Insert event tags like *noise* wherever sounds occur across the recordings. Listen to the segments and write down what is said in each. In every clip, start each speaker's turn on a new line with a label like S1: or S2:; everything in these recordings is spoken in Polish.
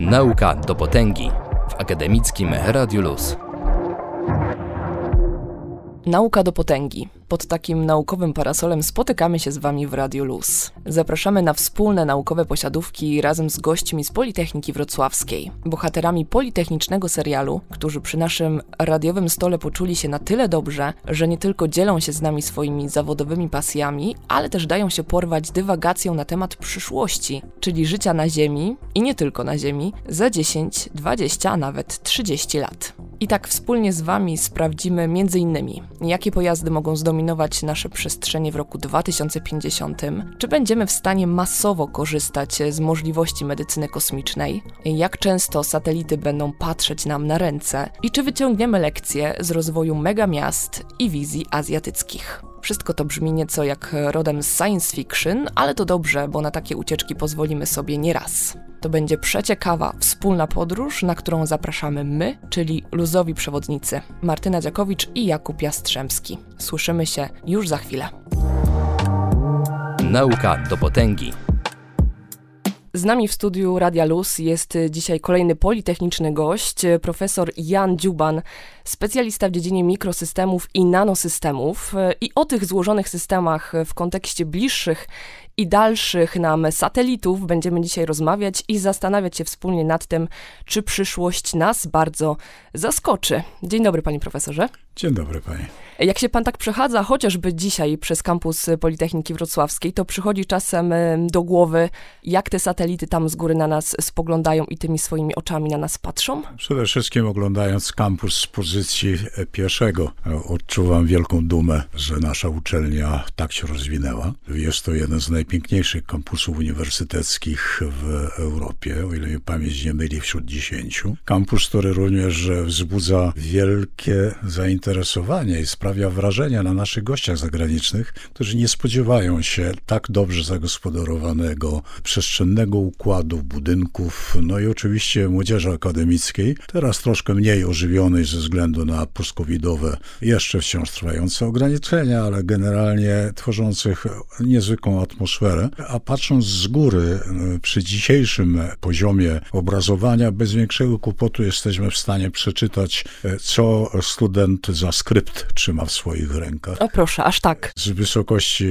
S1: Nauka do potęgi w akademickim Radiu Luz.
S2: Nauka do potęgi. Pod takim naukowym parasolem spotykamy się z Wami w Radiu Luz. Zapraszamy na wspólne naukowe posiadówki razem z gośćmi z Politechniki Wrocławskiej. Bohaterami politechnicznego serialu, którzy przy naszym radiowym stole poczuli się na tyle dobrze, że nie tylko dzielą się z nami swoimi zawodowymi pasjami, ale też dają się porwać dywagacją na temat przyszłości, czyli życia na Ziemi i nie tylko na Ziemi, za 10, 20, a nawet 30 lat. I tak wspólnie z Wami sprawdzimy m.in. jakie pojazdy mogą zdominować nasze przestrzenie w roku 2050, czy będziemy w stanie masowo korzystać z możliwości medycyny kosmicznej, jak często satelity będą patrzeć nam na ręce? I czy wyciągniemy lekcje z rozwoju megamiast i wizji azjatyckich. Wszystko to brzmi nieco jak rodem z science fiction, ale to dobrze, bo na takie ucieczki pozwolimy sobie nieraz. To będzie przeciekawa, wspólna podróż, na którą zapraszamy my, czyli luzowi przewodnicy Martyna Dziakowicz i Jakub Jastrzębski. Słyszymy się już za chwilę.
S1: Nauka do potęgi.
S2: Z nami w studiu Radia Luz jest dzisiaj kolejny politechniczny gość, profesor Jan Dziuban, specjalista w dziedzinie mikrosystemów i nanosystemów. I o tych złożonych systemach w kontekście bliższych i dalszych nam satelitów będziemy dzisiaj rozmawiać i zastanawiać się wspólnie nad tym, czy przyszłość nas bardzo zaskoczy. Dzień dobry, panie profesorze.
S3: Dzień dobry, panie.
S2: Jak się pan tak przechadza, chociażby dzisiaj przez kampus Politechniki Wrocławskiej, to przychodzi czasem do głowy, jak te satelity tam z góry na nas spoglądają i tymi swoimi oczami na nas patrzą?
S3: Przede wszystkim oglądając kampus z pozycji pieszego, odczuwam wielką dumę, że nasza uczelnia tak się rozwinęła. Jest to jeden z najpiękniejszych kampusów uniwersyteckich w Europie, o ile mnie pamięć nie myli, wśród dziesięciu. Kampus, który również wzbudza wielkie zainteresowanie i sprawia wrażenie na naszych gościach zagranicznych, którzy nie spodziewają się tak dobrze zagospodarowanego, przestrzennego układu budynków, no i oczywiście młodzieży akademickiej, teraz troszkę mniej ożywionej ze względu na postcovidowe, jeszcze wciąż trwające ograniczenia, ale generalnie tworzących niezwykłą atmosferę. A patrząc z góry, przy dzisiejszym poziomie obrazowania, bez większego kłopotu jesteśmy w stanie przeczytać, co student za skrypt trzyma w swoich rękach.
S2: O proszę, aż tak.
S3: Z wysokości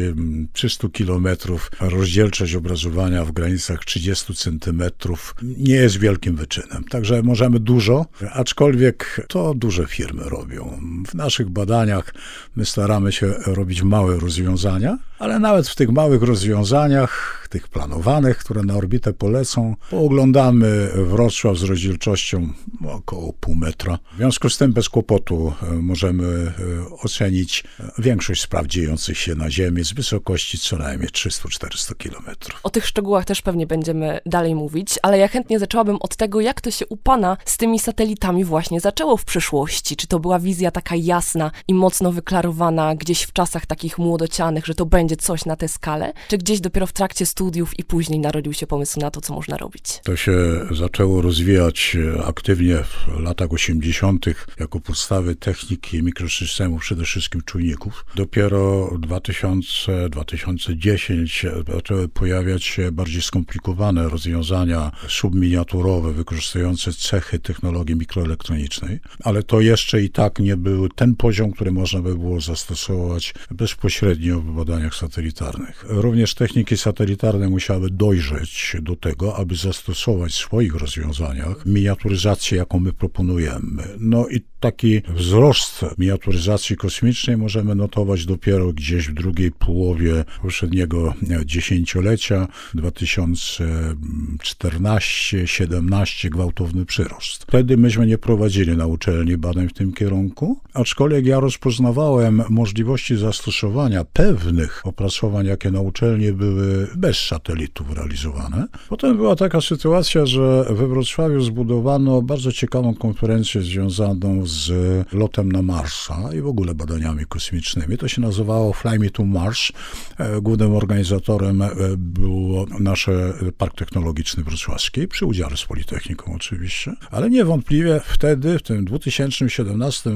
S3: 300 kilometrów rozdzielczość obrazowania w granicach 30 centymetrów nie jest wielkim wyczynem. Także możemy dużo, aczkolwiek to duże firmy robią. W naszych badaniach my staramy się robić małe rozwiązania, ale nawet w tych małych rozwiązaniach, rozwiązaniach tych planowanych, które na orbitę polecą, pooglądamy Wrocław z rozdzielczością około pół metra. W związku z tym bez kłopotu możemy ocenić większość spraw dziejących się na Ziemi z wysokości co najmniej 300-400 kilometrów.
S2: O tych szczegółach też pewnie będziemy dalej mówić, ale ja chętnie zaczęłabym od tego, jak to się u Pana z tymi satelitami właśnie zaczęło w przyszłości. Czy to była wizja taka jasna i mocno wyklarowana gdzieś w czasach takich młodocianych, że to będzie coś na tę skalę? Czy gdzieś dopiero w trakcie studiów i później narodził się pomysł na to, co można robić?
S3: To się zaczęło rozwijać aktywnie w latach 80. jako podstawy techniki mikrosystemów, przede wszystkim czujników. Dopiero 2000-2010 zaczęły pojawiać się bardziej skomplikowane rozwiązania subminiaturowe wykorzystujące cechy technologii mikroelektronicznej, ale to jeszcze i tak nie był ten poziom, który można by było zastosować bezpośrednio w badaniach satelitarnych. Również techniki satelitarne musiały dojrzeć do tego, aby zastosować w swoich rozwiązaniach miniaturyzację, jaką my proponujemy. No i taki wzrost miniaturyzacji kosmicznej możemy notować dopiero gdzieś w drugiej połowie poprzedniego dziesięciolecia, 2014-17, gwałtowny przyrost. Wtedy myśmy nie prowadzili na uczelni badań w tym kierunku, aczkolwiek ja rozpoznawałem możliwości zastosowania pewnych opracowań, jakie na uczelni były bez satelitów realizowane. Potem była taka sytuacja, że we Wrocławiu zbudowano bardzo ciekawą konferencję związaną z lotem na Marsa i w ogóle badaniami kosmicznymi. To się nazywało Fly Me to Mars. E, głównym organizatorem e, był nasz Park Technologiczny Wrocławski, przy udziale z Politechniką oczywiście, ale niewątpliwie wtedy, w tym 2017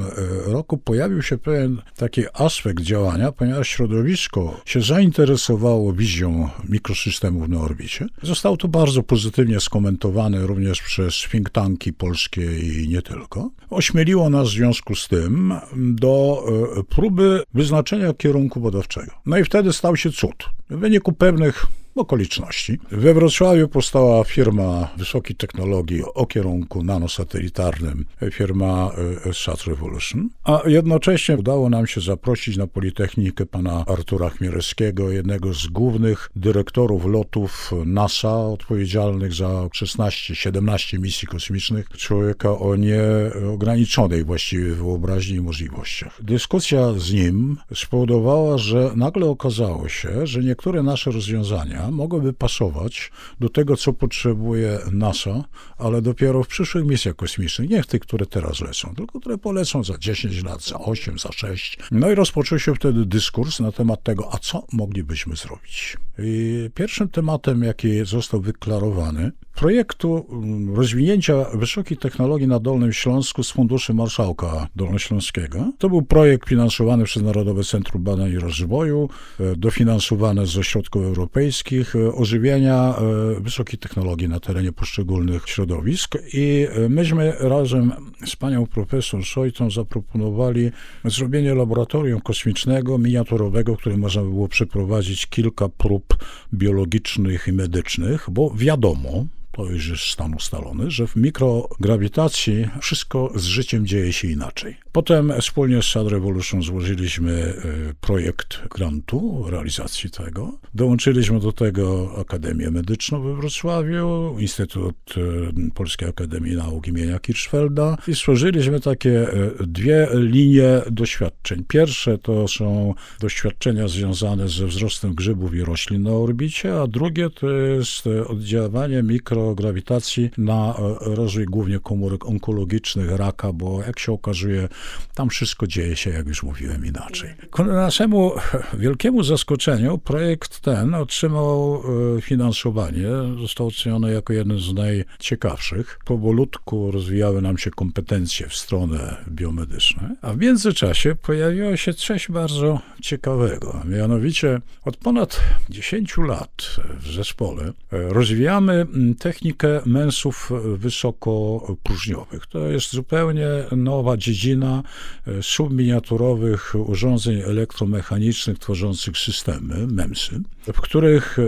S3: roku pojawił się pewien taki aspekt działania, ponieważ środowisko się zainteresowało wizją mikrosystemów na orbicie. Zostało to bardzo pozytywnie skomentowane również przez think tanki polskie i nie tylko. Ośmieliło nas w związku z tym do e, próby wyznaczenia kierunku badawczego. No i wtedy stał się cud. W wyniku pewnych okoliczności. We Wrocławiu powstała firma wysokiej technologii o kierunku nanosatelitarnym, firma e, Sat Revolution, a jednocześnie udało nam się zaprosić na Politechnikę pana Artura Chmielewskiego, jednego z głównych dyrektorów lotów NASA, odpowiedzialnych za 16-17 misji kosmicznych, człowieka o nieograniczonej właściwie wyobraźni i możliwościach. Dyskusja z nim spowodowała, że nagle okazało się, że niektóre nasze rozwiązania mogłyby pasować do tego, co potrzebuje NASA, ale dopiero w przyszłych misjach kosmicznych, nie w tych, które teraz lecą, tylko które polecą za 10 lat, za 8, za 6. No i rozpoczął się wtedy dyskurs na temat tego, a co moglibyśmy zrobić. I pierwszym tematem, jaki został wyklarowany, projektu mm, rozwinięcia wysokich technologii na Dolnym Śląsku z Funduszy Marszałka Dolnośląskiego. To był projekt finansowany przez Narodowe Centrum Badań i Rozwoju, e, dofinansowany ze środków europejskich, e, ożywienia e, wysokich technologii na terenie poszczególnych środowisk i myśmy razem z panią profesor Szojtą zaproponowali zrobienie laboratorium kosmicznego, miniaturowego, które można by było przeprowadzić kilka prób biologicznych i medycznych, bo wiadomo, to już jest stan ustalony, że w mikrograwitacji wszystko z życiem dzieje się inaczej. Potem wspólnie z Sad Revolution złożyliśmy e, projekt grantu realizacji tego. Dołączyliśmy do tego Akademię Medyczną we Wrocławiu, Instytut e, Polskiej Akademii Nauk imienia Kirchfelda i stworzyliśmy takie e, dwie linie doświadczeń. Pierwsze to są doświadczenia związane ze wzrostem grzybów i roślin na orbicie, a drugie to jest oddziaływanie mikrograwitacji na rozwój głównie komórek onkologicznych, raka, bo jak się okazuje, tam wszystko dzieje się, jak już mówiłem, inaczej. Ku naszemu wielkiemu zaskoczeniu projekt ten otrzymał e, finansowanie, został oceniony jako jeden z najciekawszych. Powolutku rozwijały nam się kompetencje w stronę biomedyczną, a w międzyczasie pojawiło się coś bardzo ciekawego. Mianowicie od ponad 10 lat w zespole e, rozwijamy technikę mensów wysokopróżniowych. To jest zupełnie nowa dziedzina, E, subminiaturowych urządzeń elektromechanicznych tworzących systemy, MEMSy, w których e,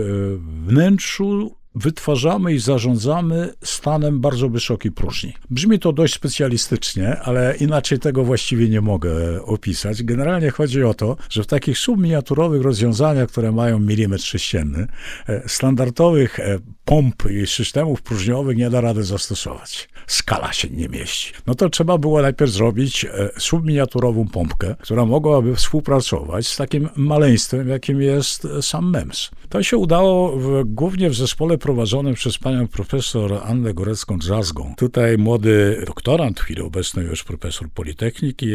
S3: wnętrzu wytwarzamy i zarządzamy stanem bardzo wysokiej próżni. Brzmi to dość specjalistycznie, ale inaczej tego właściwie nie mogę opisać. Generalnie chodzi o to, że w takich subminiaturowych rozwiązaniach, które mają milimetr sześcienny, e, standardowych pomp i systemów próżniowych nie da rady zastosować skala się nie mieści. No to trzeba było najpierw zrobić e, subminiaturową pompkę, która mogłaby współpracować z takim maleństwem, jakim jest e, sam MEMS. To się udało w, głównie w zespole prowadzonym przez panią profesor Annę Gorecką-Drzazgą. Tutaj młody doktorant, w chwili obecnej już profesor Politechniki,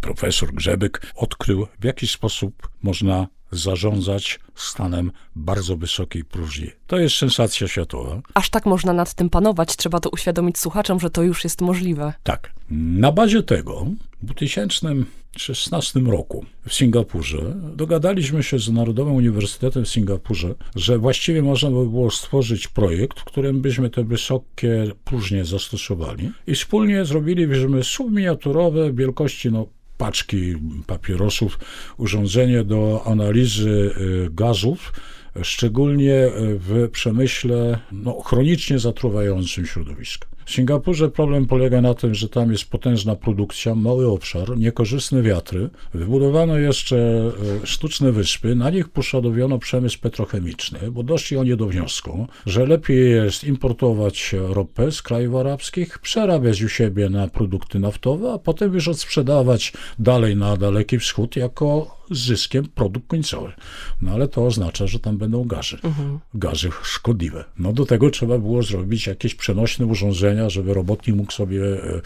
S3: profesor Grzebyk, odkrył w jaki sposób można zarządzać stanem bardzo wysokiej próżni. To jest sensacja światowa.
S2: Aż tak można nad tym panować, trzeba to uświadomić słuchaczom, że to już jest możliwe.
S3: Tak. Na bazie tego w 2016 roku w Singapurze dogadaliśmy się z Narodowym Uniwersytetem w Singapurze, że właściwie można by było stworzyć projekt, w którym byśmy te wysokie próżnie zastosowali i wspólnie zrobilibyśmy subminiaturowe wielkości no, paczki papierosów, urządzenie do analizy y, gazów, szczególnie w przemyśle no, chronicznie zatruwającym środowisko. W Singapurze problem polega na tym, że tam jest potężna produkcja, mały obszar, niekorzystne wiatry. Wybudowano jeszcze e, sztuczne wyspy, na nich poszadowiono przemysł petrochemiczny, bo doszli oni do wniosku, że lepiej jest importować ropę z krajów arabskich, przerabiać u siebie na produkty naftowe, a potem już odsprzedawać dalej na Daleki Wschód jako z zyskiem produkt końcowy. No ale to oznacza, że tam będą gazy. Mhm. Gazy szkodliwe. No do tego trzeba było zrobić jakieś przenośne urządzenia, żeby robotnik mógł sobie e,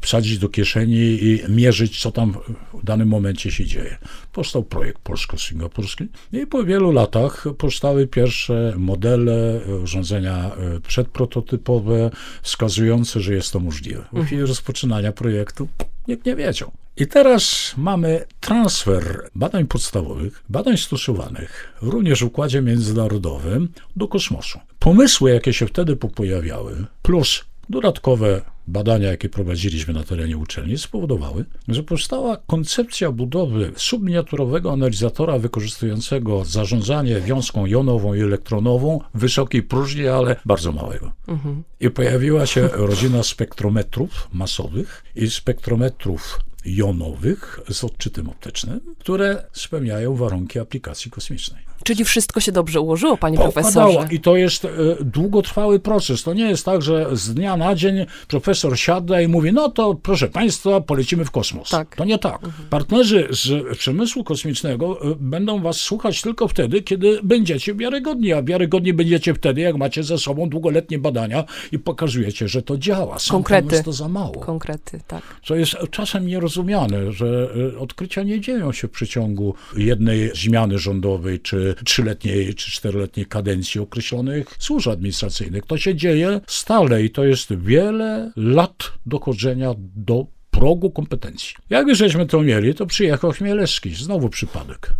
S3: wsadzić do kieszeni i mierzyć, co tam w danym momencie się dzieje. Powstał projekt polsko-singapurski i po wielu latach powstały pierwsze modele, e, urządzenia przedprototypowe, wskazujące, że jest to możliwe. W chwili rozpoczynania projektu nikt nie wiedział. I teraz mamy transfer badań podstawowych, badań stosowanych, również w układzie międzynarodowym, do kosmosu. Pomysły, jakie się wtedy pojawiały, plus dodatkowe badania, jakie prowadziliśmy na terenie uczelni, spowodowały, że powstała koncepcja budowy subminiaturowego analizatora wykorzystującego zarządzanie wiązką jonową i elektronową wysokiej próżni, ale bardzo małego. Mhm. I pojawiła się rodzina spektrometrów masowych i spektrometrów jonowych z odczytem optycznym, które spełniają warunki aplikacji kosmicznej.
S2: Czyli wszystko się dobrze ułożyło, panie profesorze.
S3: I to jest e, długotrwały proces. To nie jest tak, że z dnia na dzień profesor siada i mówi, no to proszę państwa, polecimy w kosmos. Tak. To nie tak. Mhm. Partnerzy z przemysłu kosmicznego e, będą was słuchać tylko wtedy, kiedy będziecie wiarygodni, a wiarygodni będziecie wtedy, jak macie ze sobą długoletnie badania i pokazujecie, że to działa. Sam
S2: Konkrety.
S3: to za mało.
S2: Konkrety, tak.
S3: Co jest czasem nierozumiane, że e, odkrycia nie dzieją się w przeciągu jednej zmiany rządowej, czy trzyletniej czy czteroletniej kadencji określonych służb administracyjnych. To się dzieje stale i to jest wiele lat dochodzenia do progu kompetencji. Jak żeśmy to mieli, to przyjechał Chmielewski, znowu przypadek.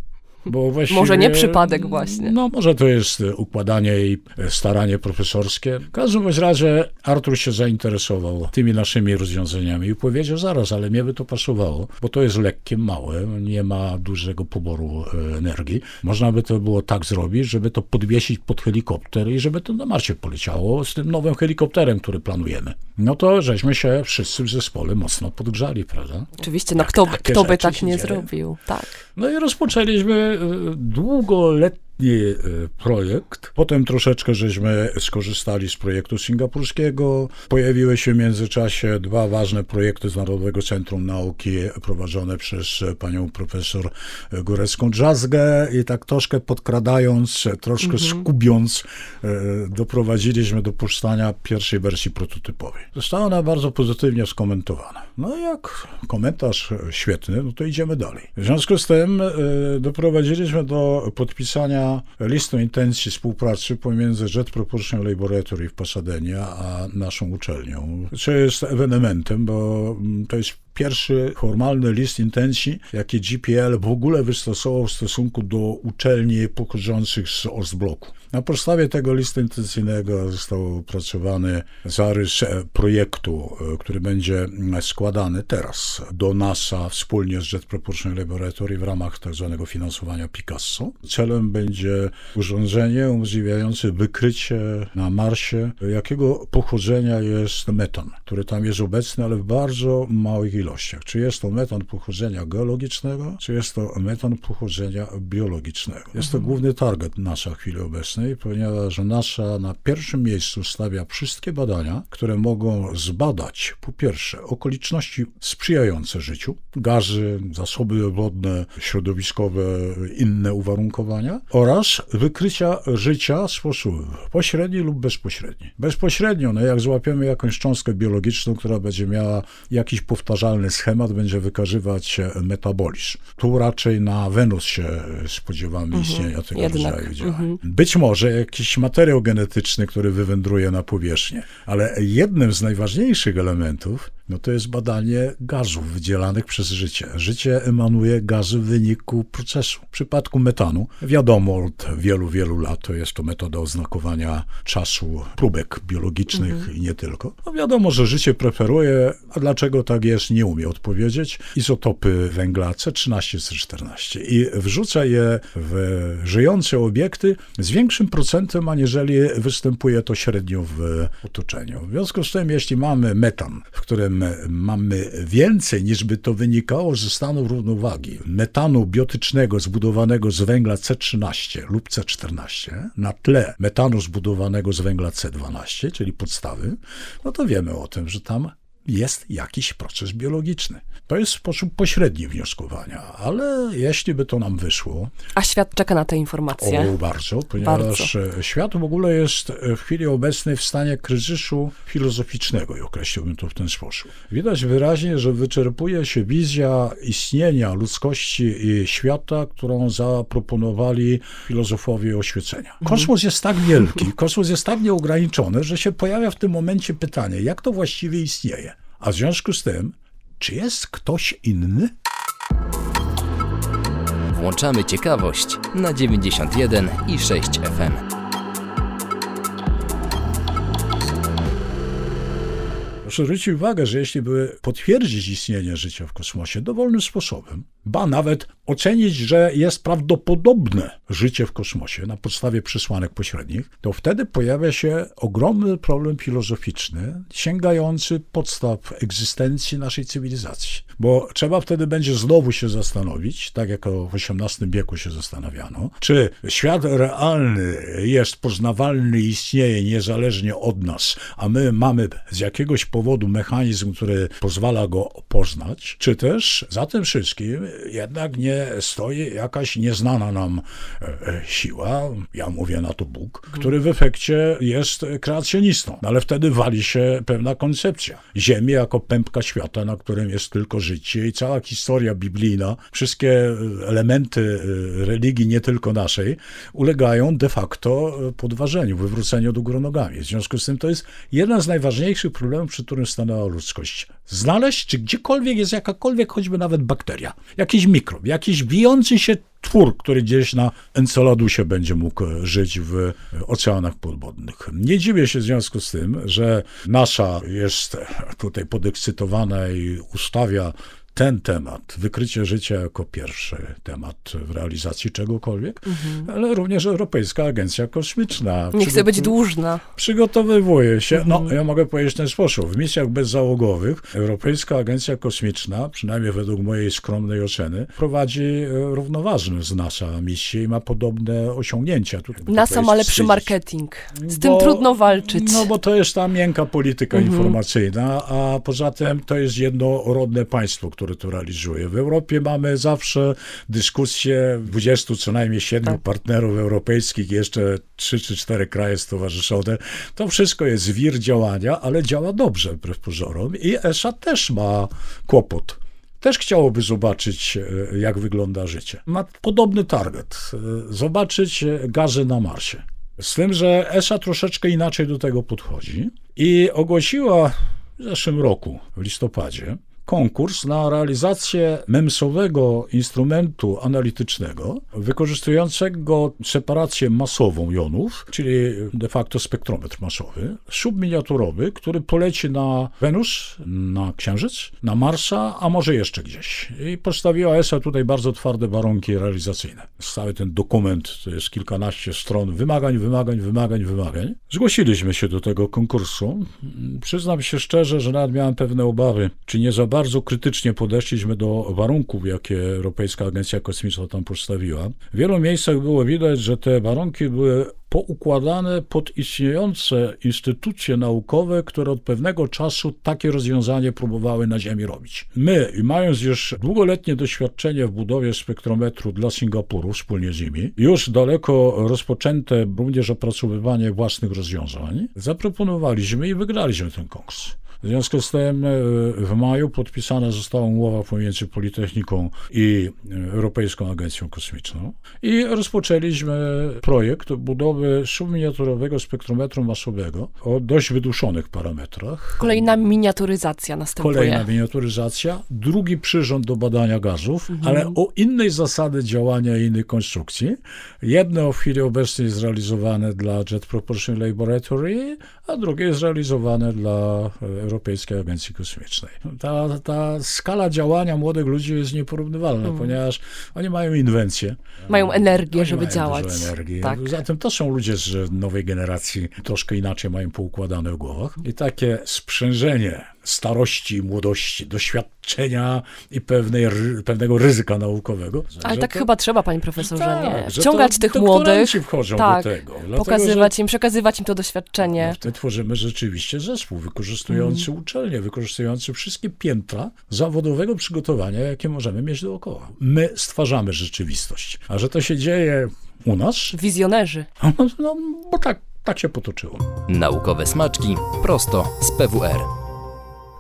S2: Bo właściwie, może nie przypadek właśnie.
S3: No może to jest układanie i staranie profesorskie. W każdym razie Artur się zainteresował tymi naszymi rozwiązaniami i powiedział zaraz, ale mnie by to pasowało, bo to jest lekkie, małe, nie ma dużego poboru e, energii. Można by to było tak zrobić, żeby to podwiesić pod helikopter i żeby to na Marcie poleciało z tym nowym helikopterem, który planujemy. No to żeśmy się wszyscy w zespole mocno podgrzali, prawda?
S2: Oczywiście, no kto, kto by tak nie zrobił, tak.
S3: No i rozpoczęliśmy długoletni E, projekt. Potem troszeczkę żeśmy skorzystali z projektu singapurskiego. Pojawiły się w międzyczasie dwa ważne projekty z Narodowego Centrum Nauki prowadzone przez panią profesor Górecką Drzazgę i tak troszkę podkradając, troszkę mhm. skubiąc, e, doprowadziliśmy do powstania pierwszej wersji prototypowej. Została ona bardzo pozytywnie skomentowana. No jak komentarz świetny, no to idziemy dalej. W związku z tym e, doprowadziliśmy do podpisania listą intencji współpracy pomiędzy Jet Propulsion Laboratory w Pasadenie a naszą uczelnią, co jest ewenementem, bo to jest pierwszy formalny list intencji, jaki GPL w ogóle wystosował w stosunku do uczelni pochodzących z Ostbloku. Na podstawie tego listu intencyjnego został opracowany zarys e, projektu, e, który będzie składany teraz do NASA wspólnie z Jet Propulsion Laboratory w ramach tzw. Tak finansowania Picasso. Celem będzie urządzenie umożliwiające wykrycie na Marsie, jakiego pochodzenia jest metan, który tam jest obecny, ale w bardzo małych ilościach. Czy jest to metan pochodzenia geologicznego, czy jest to metan pochodzenia biologicznego. Jest to mhm. główny target NASA w chwili obecnej, ponieważ NASA na pierwszym miejscu stawia wszystkie badania, które mogą zbadać po pierwsze okoliczności sprzyjające życiu, gazy, zasoby wodne, środowiskowe, inne uwarunkowania oraz wykrycia życia w sposób pośredni lub bezpośredni. Bezpośrednio, no jak złapiemy jakąś cząstkę biologiczną, która będzie miała jakiś powtarzalny schemat będzie wykazywać metabolizm. Tu raczej na Wenus się spodziewamy mhm. istnienia tego Jednak. rodzaju działań. Mhm. Być może jakiś materiał genetyczny, który wywędruje na powierzchnię, ale jednym z najważniejszych elementów no to jest badanie gazów wydzielanych przez życie. Życie emanuje gazy w wyniku procesu. W przypadku metanu wiadomo od wielu, wielu lat, to jest to metoda oznakowania czasu próbek biologicznych mhm. i nie tylko. No wiadomo, że życie preferuje, a dlaczego tak jest, nie umie odpowiedzieć. Izotopy węgla C13, C14 i wrzuca je w żyjące obiekty z większym procentem, aniżeli występuje to średnio w otoczeniu. W związku z tym, jeśli mamy metan, w którym mamy więcej niż by to wynikało ze stanu równowagi. Metanu biotycznego zbudowanego z węgla C13 lub C14 na tle metanu zbudowanego z węgla C12, czyli podstawy, no to wiemy o tym, że tam jest jakiś proces biologiczny. To jest sposób pośredni wnioskowania, ale jeśli by to nam wyszło.
S2: A świat czeka na te informacje.
S3: O, bardzo, ponieważ bardzo. świat w ogóle jest w chwili obecnej w stanie kryzysu filozoficznego i określiłbym to w ten sposób. Widać wyraźnie, że wyczerpuje się wizja istnienia ludzkości i świata, którą zaproponowali filozofowie oświecenia. Mhm. Kosmos jest tak wielki, *laughs* kosmos jest tak nieograniczony, że się pojawia w tym momencie pytanie, jak to właściwie istnieje? A w związku z tym, czy jest ktoś inny?
S1: Włączamy ciekawość na 91 i 6 FM.
S3: Proszę zwrócić uwagę, że jeśli by potwierdzić istnienie życia w kosmosie dowolnym sposobem, ba nawet ocenić, że jest prawdopodobne życie w kosmosie na podstawie przesłanek pośrednich, to wtedy pojawia się ogromny problem filozoficzny, sięgający podstaw egzystencji naszej cywilizacji. Bo trzeba wtedy będzie znowu się zastanowić, tak jak w XVIII wieku się zastanawiano, czy świat realny jest poznawalny istnieje niezależnie od nas, a my mamy z jakiegoś powodu mechanizm, który pozwala go poznać, czy też za tym wszystkim jednak nie stoi jakaś nieznana nam e, e, siła, ja mówię na to Bóg, który w efekcie jest kreacjonistą. No ale wtedy wali się pewna koncepcja. Ziemi jako pępka świata, na którym jest tylko życie i cała historia biblijna, wszystkie elementy e, religii, nie tylko naszej, ulegają de facto podważeniu, wywróceniu do góry nogami. W związku z tym to jest jeden z najważniejszych problemów, przed którym stanęła ludzkość. Znaleźć, czy gdziekolwiek jest jakakolwiek, choćby nawet bakteria, jakiś mikrob, jakiś bijący się twór, który gdzieś na Enceladusie będzie mógł żyć w oceanach podwodnych. Nie dziwię się w związku z tym, że NASA jest tutaj podekscytowana i ustawia ten temat, wykrycie życia jako pierwszy temat w realizacji czegokolwiek, mhm. ale również Europejska Agencja Kosmiczna.
S2: Nie chce być dłużna.
S3: Przygotowywuje się, no mhm. ja mogę powiedzieć w ten sposób, w misjach bezzałogowych Europejska Agencja Kosmiczna, przynajmniej według mojej skromnej oceny, prowadzi e, równoważne z NASA misje i ma podobne osiągnięcia.
S2: Tutaj NASA ma lepszy marketing. Z bo, tym trudno walczyć.
S3: No bo to jest ta miękka polityka mhm. informacyjna, a poza tym to jest jednorodne państwo, które realizuje. W Europie mamy zawsze dyskusje 20 co najmniej 7 tak. partnerów europejskich, jeszcze 3 czy 4 kraje stowarzyszone. To wszystko jest wir działania, ale działa dobrze wbrew pozorom i ESA też ma kłopot też chciałoby zobaczyć, e, jak wygląda życie. Ma podobny target e, zobaczyć gazy na Marsie. Z tym, że ESA troszeczkę inaczej do tego podchodzi i ogłosiła w zeszłym roku, w listopadzie, konkurs na realizację memsowego instrumentu analitycznego wykorzystującego separację masową jonów, czyli de facto spektrometr masowy, subminiaturowy, który poleci na Wenus, na Księżyc, na Marsa, a może jeszcze gdzieś. I postawiła ESA tutaj bardzo twarde warunki realizacyjne. Cały ten dokument to jest kilkanaście stron wymagań, wymagań, wymagań, wymagań. Zgłosiliśmy się do tego konkursu. Przyznam się szczerze, że nawet miałem pewne obawy, czy nie za bardzo bardzo krytycznie podeszliśmy do warunków, jakie Europejska Agencja Kosmiczna tam postawiła. W wielu miejscach było widać, że te warunki były poukładane pod istniejące instytucje naukowe, które od pewnego czasu takie rozwiązanie próbowały na Ziemi robić. My, mając już długoletnie doświadczenie w budowie spektrometru dla Singapuru wspólnie z nimi, już daleko rozpoczęte również opracowywanie własnych rozwiązań, zaproponowaliśmy i wygraliśmy ten konkurs. W związku z tym e, w maju podpisana została umowa pomiędzy Politechniką i Europejską Agencją Kosmiczną i rozpoczęliśmy projekt budowy subminiaturowego spektrometru masowego o dość wyduszonych parametrach.
S2: Kolejna miniaturyzacja następuje.
S3: Kolejna miniaturyzacja, drugi przyrząd do badania gazów, mhm. ale o innej zasady działania i innej konstrukcji. Jedno w chwili obecnej jest zrealizowane dla Jet Propulsion Laboratory, a drugie jest realizowane dla Europejskiej Agencji Kosmicznej. Ta, ta skala działania młodych ludzi jest nieporównywalna, mm. ponieważ oni mają inwencje.
S2: Mają energię, żeby mają działać.
S3: Energii. Tak. Zatem to są ludzie z nowej generacji, troszkę inaczej mają poukładane w głowach. I takie sprzężenie starości młodości, doświadczenia i pewnej, pewnego ryzyka naukowego.
S2: Ale tak to, chyba trzeba, panie profesorze,
S3: tak,
S2: nie? Wciągać tych młodych.
S3: wchodzą
S2: tak,
S3: do tego.
S2: Dlatego, pokazywać im, przekazywać im to doświadczenie. No,
S3: wtedy tworzymy rzeczywiście zespół wykorzystujący mm. uczelnie, wykorzystujący wszystkie piętra zawodowego przygotowania, jakie możemy mieć dookoła. My stwarzamy rzeczywistość. A że to się dzieje u nas?
S2: Wizjonerzy. *laughs*
S3: No, no bo tak, tak się potoczyło.
S1: Naukowe smaczki prosto z PWR.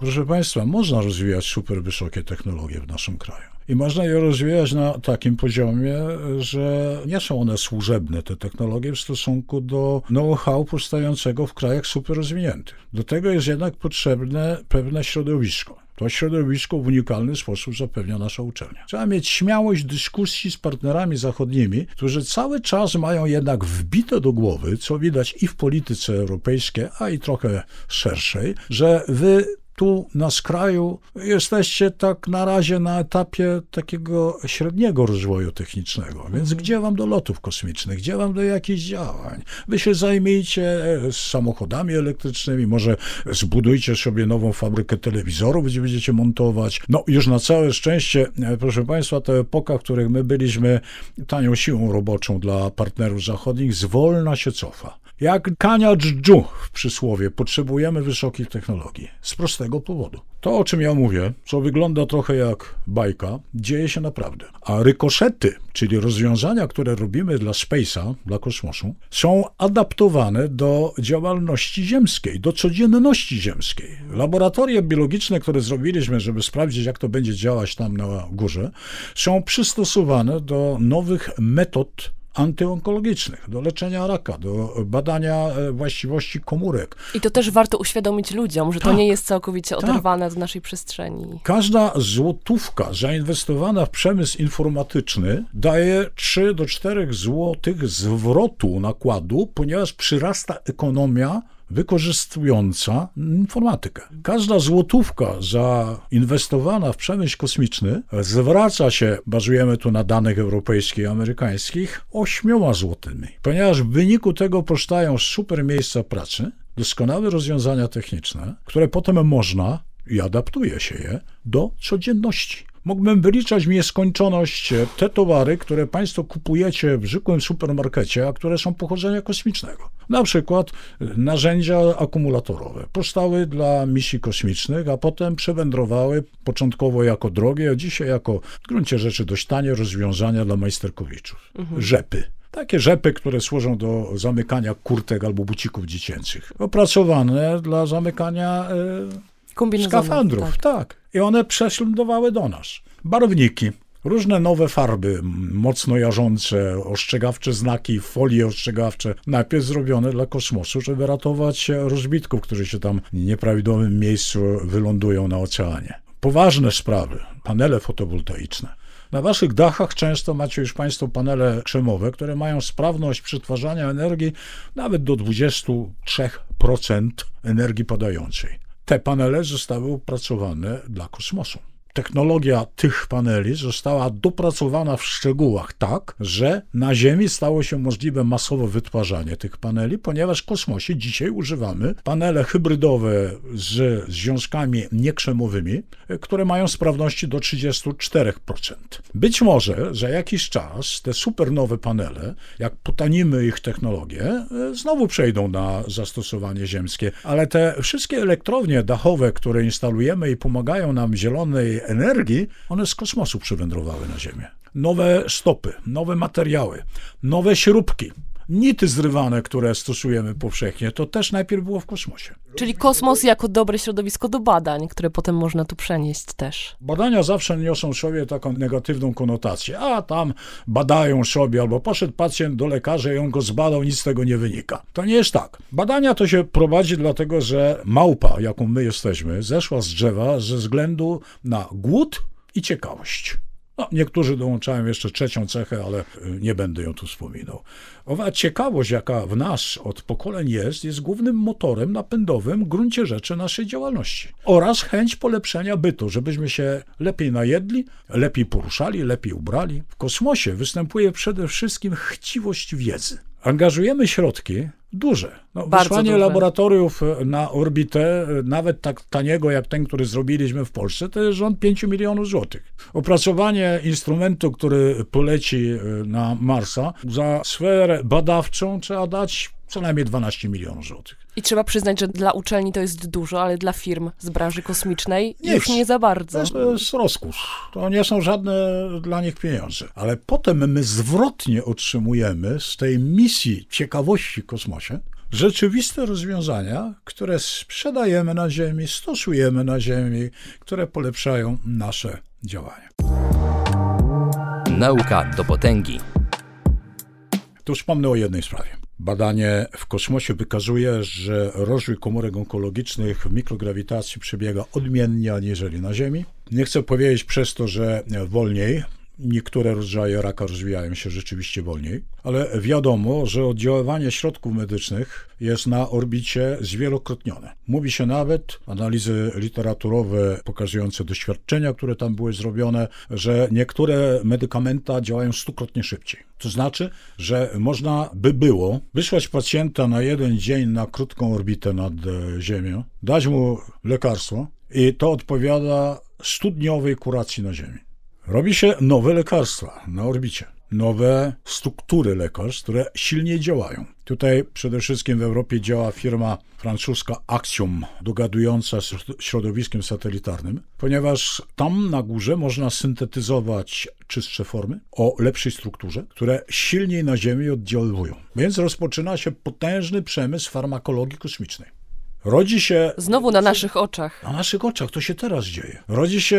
S3: Proszę Państwa, można rozwijać super wysokie technologie w naszym kraju. I można je rozwijać na takim poziomie, że nie są one służebne, te technologie, w stosunku do know-how powstającego w krajach super rozwiniętych. Do tego jest jednak potrzebne pewne środowisko. To środowisko w unikalny sposób zapewnia nasza uczelnia. Trzeba mieć śmiałość dyskusji z partnerami zachodnimi, którzy cały czas mają jednak wbite do głowy, co widać i w polityce europejskiej, a i trochę szerszej, że wy tu na skraju jesteście tak na razie na etapie takiego średniego rozwoju technicznego. Więc mhm. gdzie wam do lotów kosmicznych, gdzie wam do jakichś działań? Wy się zajmijcie z samochodami elektrycznymi, może zbudujcie sobie nową fabrykę telewizorów, gdzie będziecie montować. No już na całe szczęście, e, proszę Państwa, ta epoka, w której my byliśmy tanią siłą roboczą dla partnerów zachodnich, zwolna się cofa. Jak kania dżdżu w przysłowie, potrzebujemy wysokich technologii. Z prostego powodu. To, o czym ja mówię, co wygląda trochę jak bajka, dzieje się naprawdę. A rykoszety, czyli rozwiązania, które robimy dla Space'a, dla kosmosu, są adaptowane do działalności ziemskiej, do codzienności ziemskiej. Laboratoria biologiczne, które zrobiliśmy, żeby sprawdzić, jak to będzie działać tam na górze, są przystosowane do nowych metod antyonkologicznych, do leczenia raka, do badania e, właściwości komórek.
S2: I to też warto uświadomić ludziom, że tak, to nie jest całkowicie tak. oderwane od naszej przestrzeni.
S3: Każda złotówka zainwestowana w przemysł informatyczny daje 3 do 4 złotych zwrotu nakładu, ponieważ przyrasta ekonomia wykorzystująca informatykę. Każda złotówka zainwestowana w przemysł kosmiczny zwraca się, bazujemy tu na danych europejskich i amerykańskich, ośmioma złotymi, ponieważ w wyniku tego powstają super miejsca pracy, doskonałe rozwiązania techniczne, które potem można i adaptuje się je do codzienności. Mógłbym wyliczać w nieskończoność te towary, które Państwo kupujecie w zwykłym supermarkecie, a które są pochodzenia kosmicznego. Na przykład narzędzia akumulatorowe. Powstały dla misji kosmicznych, a potem przewędrowały początkowo jako drogie, a dzisiaj jako w gruncie rzeczy dość tanie rozwiązania dla majsterkowiczów. Mhm. Rzepy. Takie rzepy, które służą do zamykania kurtek albo bucików dziecięcych. Opracowane dla zamykania e, skafandrów. Tak. tak. I one prześladowały do nas. Barwniki. Różne nowe farby, mocno jarzące, ostrzegawcze znaki, folie ostrzegawcze, najpierw zrobione dla kosmosu, żeby ratować rozbitków, którzy się tam w nieprawidłowym miejscu wylądują na oceanie. Poważne sprawy, panele fotowoltaiczne. Na waszych dachach często macie już Państwo panele krzemowe, które mają sprawność przetwarzania energii nawet do 23% energii podającej. Te panele zostały opracowane dla kosmosu technologia tych paneli została dopracowana w szczegółach tak, że na Ziemi stało się możliwe masowe wytwarzanie tych paneli, ponieważ w kosmosie dzisiaj używamy panele hybrydowe z związkami niekrzemowymi, które mają sprawności do 34%. Być może za jakiś czas te supernowe panele, jak potanimy ich technologię, znowu przejdą na zastosowanie ziemskie, ale te wszystkie elektrownie dachowe, które instalujemy i pomagają nam zielonej energii, one z kosmosu przywędrowały na Ziemię. Nowe stopy, nowe materiały, nowe śrubki, nity zrywane, które stosujemy powszechnie, to też najpierw było w kosmosie.
S2: Czyli kosmos jako dobre środowisko do badań, które potem można tu przenieść też.
S3: Badania zawsze niosą sobie taką negatywną konotację. A tam badają sobie, albo poszedł pacjent do lekarza i on go zbadał, nic z tego nie wynika. To nie jest tak. Badania to się prowadzi dlatego, że małpa, jaką my jesteśmy, zeszła z drzewa ze względu na głód i ciekawość. No, niektórzy dołączają jeszcze trzecią cechę, ale y, nie będę ją tu wspominał. Owa ciekawość, jaka w nas od pokoleń jest, jest głównym motorem napędowym w gruncie rzeczy naszej działalności. Oraz chęć polepszenia bytu, żebyśmy się lepiej najedli, lepiej poruszali, lepiej ubrali. W kosmosie występuje przede wszystkim chciwość wiedzy. Angażujemy środki duże. No,
S2: Bardzo
S3: wysłanie
S2: duże.
S3: laboratoriów e, na orbitę, e, nawet tak taniego jak ten, który zrobiliśmy w Polsce, to jest rząd 5 milionów złotych. Opracowanie instrumentu, który poleci e, na Marsa, za sferę badawczą trzeba dać co najmniej 12 milionów złotych.
S2: I trzeba przyznać, że dla uczelni to jest dużo, ale dla firm z branży kosmicznej
S3: Nic.
S2: już nie za bardzo.
S3: To jest, to jest rozkosz. To nie są żadne dla nich pieniądze. Ale potem my zwrotnie otrzymujemy z tej misji ciekawości w kosmosie rzeczywiste rozwiązania, które sprzedajemy na Ziemi, stosujemy na Ziemi, które polepszają nasze działania.
S1: Nauka do potęgi.
S3: Tu wspomnę o jednej sprawie. Badanie w kosmosie wykazuje, że rozwój komórek onkologicznych w mikrograwitacji przebiega odmiennie aniżeli na Ziemi. Nie chcę powiedzieć przez to, że wolniej. Niektóre rodzaje raka rozwijają się rzeczywiście wolniej, ale wiadomo, że oddziaływanie środków medycznych jest na orbicie zwielokrotnione. Mówi się nawet, analizy literaturowe pokazujące doświadczenia, które tam były zrobione, że niektóre medykamenty działają stukrotnie szybciej. To znaczy, że można by było wysłać pacjenta na jeden dzień na krótką orbitę nad e, Ziemią, dać mu lekarstwo i to odpowiada studniowej kuracji na Ziemi. Robi się nowe lekarstwa na orbicie, nowe struktury lekarstw, które silniej działają. Tutaj przede wszystkim w Europie działa firma francuska Axiom, dogadująca z środowiskiem satelitarnym, ponieważ tam na górze można syntetyzować czystsze formy o lepszej strukturze, które silniej na Ziemi oddziaływują. Więc rozpoczyna się potężny przemysł farmakologii kosmicznej. Rodzi się
S2: Znowu na naszych oczach.
S3: na naszych oczach to się teraz dzieje. Rodzi się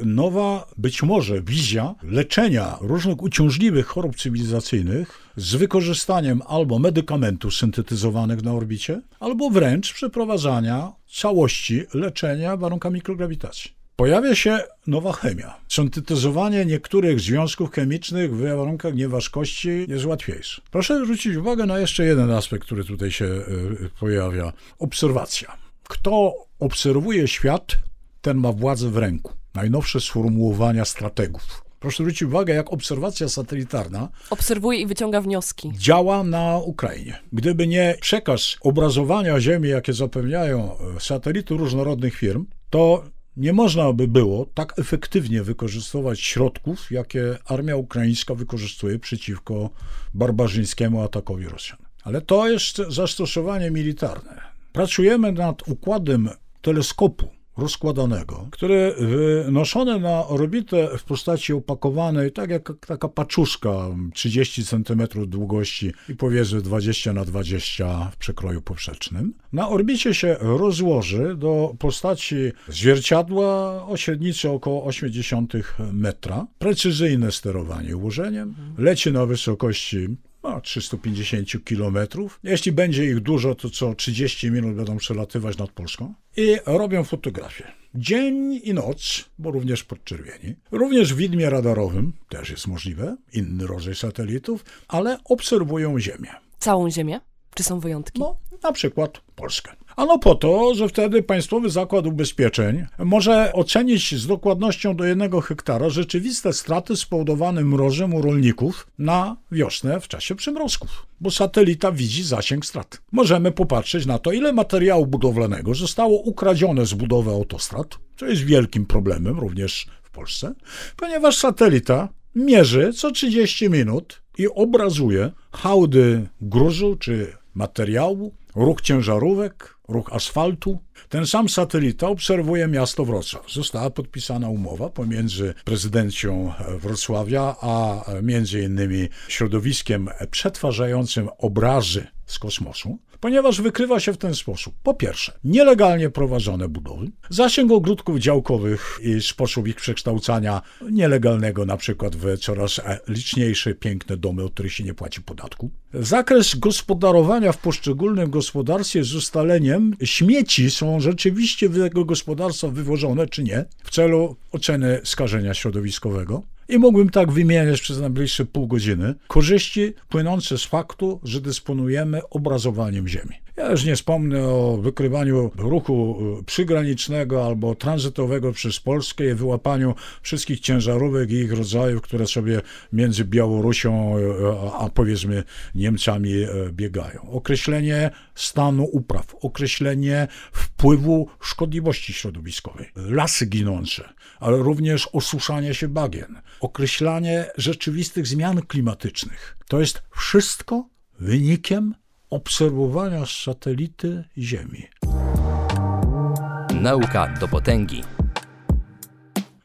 S3: y, nowa, być może, wizja leczenia różnych uciążliwych chorób cywilizacyjnych z wykorzystaniem albo medykamentów syntetyzowanych na orbicie, albo wręcz przeprowadzania całości leczenia w warunkach mikrograwitacji. Pojawia się nowa chemia. Syntetyzowanie niektórych związków chemicznych w warunkach nieważkości jest łatwiejsze. Proszę zwrócić uwagę na jeszcze jeden aspekt, który tutaj się y, pojawia. Obserwacja. Kto obserwuje świat, ten ma władzę w ręku. Najnowsze sformułowania strategów. Proszę zwrócić uwagę, jak obserwacja satelitarna
S2: Obserwuje i wyciąga wnioski.
S3: działa na Ukrainie. Gdyby nie przekaz obrazowania Ziemi, jakie zapewniają e, satelity różnorodnych firm, to nie można by było tak efektywnie wykorzystywać środków, jakie armia ukraińska wykorzystuje przeciwko barbarzyńskiemu atakowi Rosjan. Ale to jest zastosowanie militarne. Pracujemy nad układem teleskopu rozkładanego, który wynoszony na orbitę w postaci opakowanej, tak jak taka paczuszka 30 cm długości i powiedzmy 20 na 20 w przekroju poprzecznym, na orbicie się rozłoży do postaci zwierciadła o średnicy około 0,8 metra. Precyzyjne sterowanie ułożeniem. Leci na wysokości no, 350 km. Jeśli będzie ich dużo, to co 30 minut będą przelatywać nad Polską i robią fotografię. Dzień i noc, bo również podczerwieni. Również w widmie radarowym też jest możliwe, inny rodzaj satelitów, ale obserwują Ziemię.
S2: Całą Ziemię? Czy są wyjątki?
S3: No, na przykład Polskę. Ano po to, że wtedy Państwowy Zakład Ubezpieczeń może ocenić z dokładnością do jednego hektara rzeczywiste straty spowodowane mrozem u rolników na wiosnę w czasie przymrozków, bo satelita widzi zasięg strat. Możemy popatrzeć na to, ile materiału budowlanego zostało ukradzione z budowy autostrad, co jest wielkim problemem również w Polsce, ponieważ satelita mierzy co 30 minut i obrazuje hałdy gruzu czy materiału, ruch ciężarówek, ruch asfaltu. Ten sam satelita obserwuje miasto Wrocław. Została podpisana umowa pomiędzy prezydencją Wrocławia, a między innymi środowiskiem przetwarzającym obrazy z kosmosu, ponieważ wykrywa się w ten sposób. Po pierwsze, nielegalnie prowadzone budowy, zasięg ogródków działkowych i sposób ich przekształcania nielegalnego na przykład w coraz liczniejsze, piękne domy, od których się nie płaci podatku. Zakres gospodarowania w poszczególnym gospodarstwie z ustaleniem śmieci są rzeczywiście w tego gospodarstwa wywożone czy nie w celu oceny skażenia środowiskowego. I mógłbym tak wymieniać przez najbliższe pół godziny korzyści płynące z faktu, że dysponujemy obrazowaniem Ziemi. Ja już nie wspomnę o wykrywaniu ruchu y, przygranicznego albo tranzytowego przez Polskę i wyłapaniu wszystkich ciężarówek i ich rodzajów, które sobie między Białorusią y, a powiedzmy Niemcami y, biegają. Określenie stanu upraw, określenie wpływu szkodliwości środowiskowej, lasy ginące, ale również osuszanie się bagien, określanie rzeczywistych zmian klimatycznych. To jest wszystko wynikiem obserwowania z satelity Ziemi.
S1: Nauka do potęgi.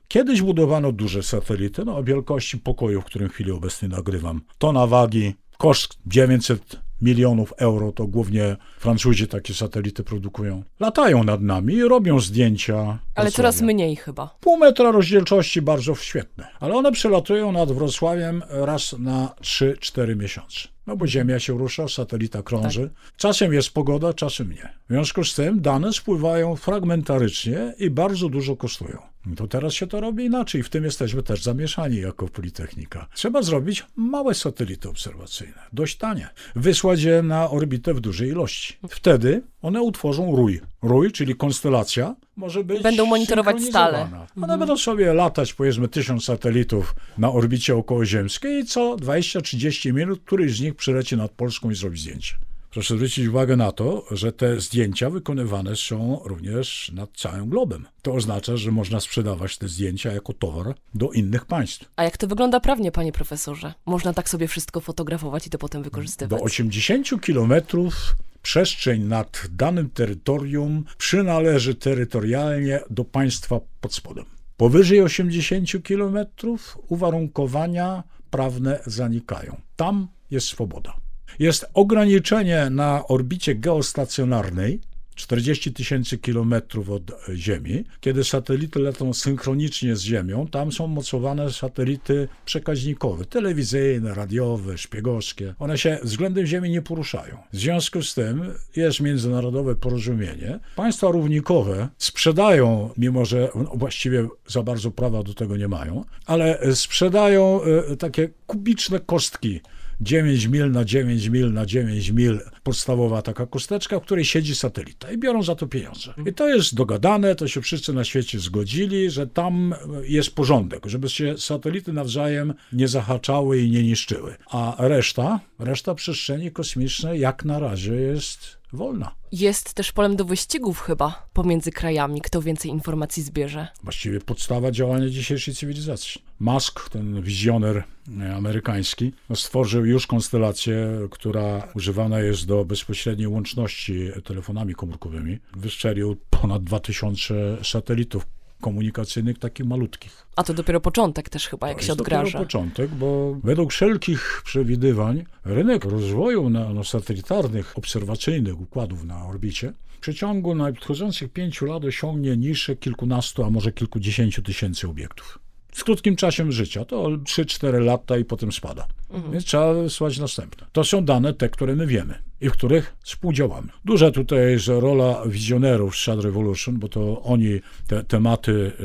S3: Kiedyś budowano duże satelity no, o wielkości pokoju, w którym w chwili obecnej nagrywam. Tona wagi, koszt 900 milionów euro, to głównie Francuzi takie satelity produkują. Latają nad nami i robią zdjęcia.
S2: Ale coraz mniej chyba.
S3: Pół metra rozdzielczości bardzo świetne, ale one przelatują nad Wrocławiem raz na 3-4 miesiące. No bo Ziemia się rusza, satelita krąży. Czasem jest pogoda, czasem nie. W związku z tym dane spływają fragmentarycznie i bardzo dużo kosztują. To teraz się to robi inaczej. W tym jesteśmy też zamieszani jako Politechnika. Trzeba zrobić małe satelity obserwacyjne, dość tanie. Wysłać je na orbitę w dużej ilości. Wtedy one utworzą rój. Rój, czyli konstelacja, może być
S2: Będą monitorować stale.
S3: One będą sobie latać, powiedzmy, tysiąc satelitów na orbicie okołoziemskiej i co 20-30 minut któryś z nich przyleci nad Polską i zrobi zdjęcie. Proszę zwrócić uwagę na to, że te zdjęcia wykonywane są również nad całym globem. To oznacza, że można sprzedawać te zdjęcia jako towar do innych państw.
S2: A jak to wygląda prawnie, panie profesorze? Można tak sobie wszystko fotografować i to potem wykorzystywać?
S3: Do 80 kilometrów przestrzeń nad danym terytorium przynależy terytorialnie do państwa pod spodem. Powyżej 80 kilometrów uwarunkowania prawne zanikają. Tam jest swoboda. Jest ograniczenie na orbicie geostacjonarnej 40 tysięcy kilometrów od Ziemi. Kiedy satelity lecą synchronicznie z Ziemią, tam są mocowane satelity przekaźnikowe, telewizyjne, radiowe, szpiegowskie. One się względem Ziemi nie poruszają. W związku z tym jest międzynarodowe porozumienie. Państwa równikowe sprzedają, mimo że no, właściwie za bardzo prawa do tego nie mają, ale sprzedają e, takie kubiczne kostki 9 mil na 9 mil na 9 mil, podstawowa taka kosteczka, w której siedzi satelita i biorą za to pieniądze. I to jest dogadane, to się wszyscy na świecie zgodzili, że tam jest porządek, żeby się satelity nawzajem nie zahaczały i nie niszczyły. A reszta, reszta przestrzeni kosmicznej jak na razie jest wolna.
S2: Jest też polem do wyścigów chyba pomiędzy krajami, kto więcej informacji zbierze.
S3: Właściwie podstawa działania dzisiejszej cywilizacji. Musk, ten wizjoner e, amerykański, no, stworzył już konstelację, która używana jest do bezpośredniej łączności telefonami komórkowymi. Wyszczelił ponad 2000 satelitów komunikacyjnych, takich malutkich.
S2: A to dopiero początek też chyba, jak
S3: To
S2: się
S3: jest
S2: odgraża.
S3: dopiero początek, bo według wszelkich przewidywań rynek rozwoju na, no, satelitarnych, obserwacyjnych układów na orbicie w przeciągu nadchodzących pięciu lat osiągnie niższe kilkunastu, a może kilkudziesięciu tysięcy obiektów. Z krótkim czasem życia, to 3-4 lata i potem spada. Więc trzeba wysłać następne. To są dane te, które my wiemy i w których współdziałamy. Duża tutaj jest rola wizjonerów Shad Revolution, bo to oni te tematy y,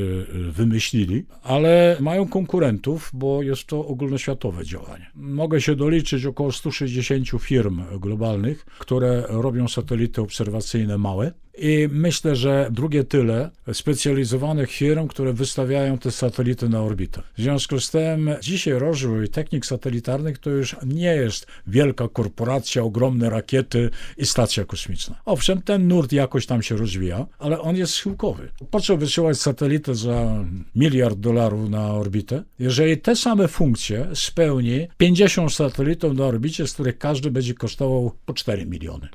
S3: y, wymyślili, ale mają konkurentów, bo jest to ogólnoświatowe działanie. Mogę się doliczyć około 160 firm globalnych, które robią satelity obserwacyjne małe. I myślę, że drugie tyle specjalizowanych firm, które wystawiają te satelity na orbitę. W związku z tym dzisiaj rozwój technik satelitarnych to już nie jest wielka korporacja, ogromne rakiety i stacja kosmiczna. Owszem, ten nurt jakoś tam się rozwija, ale on jest schyłkowy. Po co wysyłać satelitę za miliard dolarów na orbitę, jeżeli te same funkcje spełni 50 satelitów na orbicie, z których każdy będzie kosztował po 4 miliony.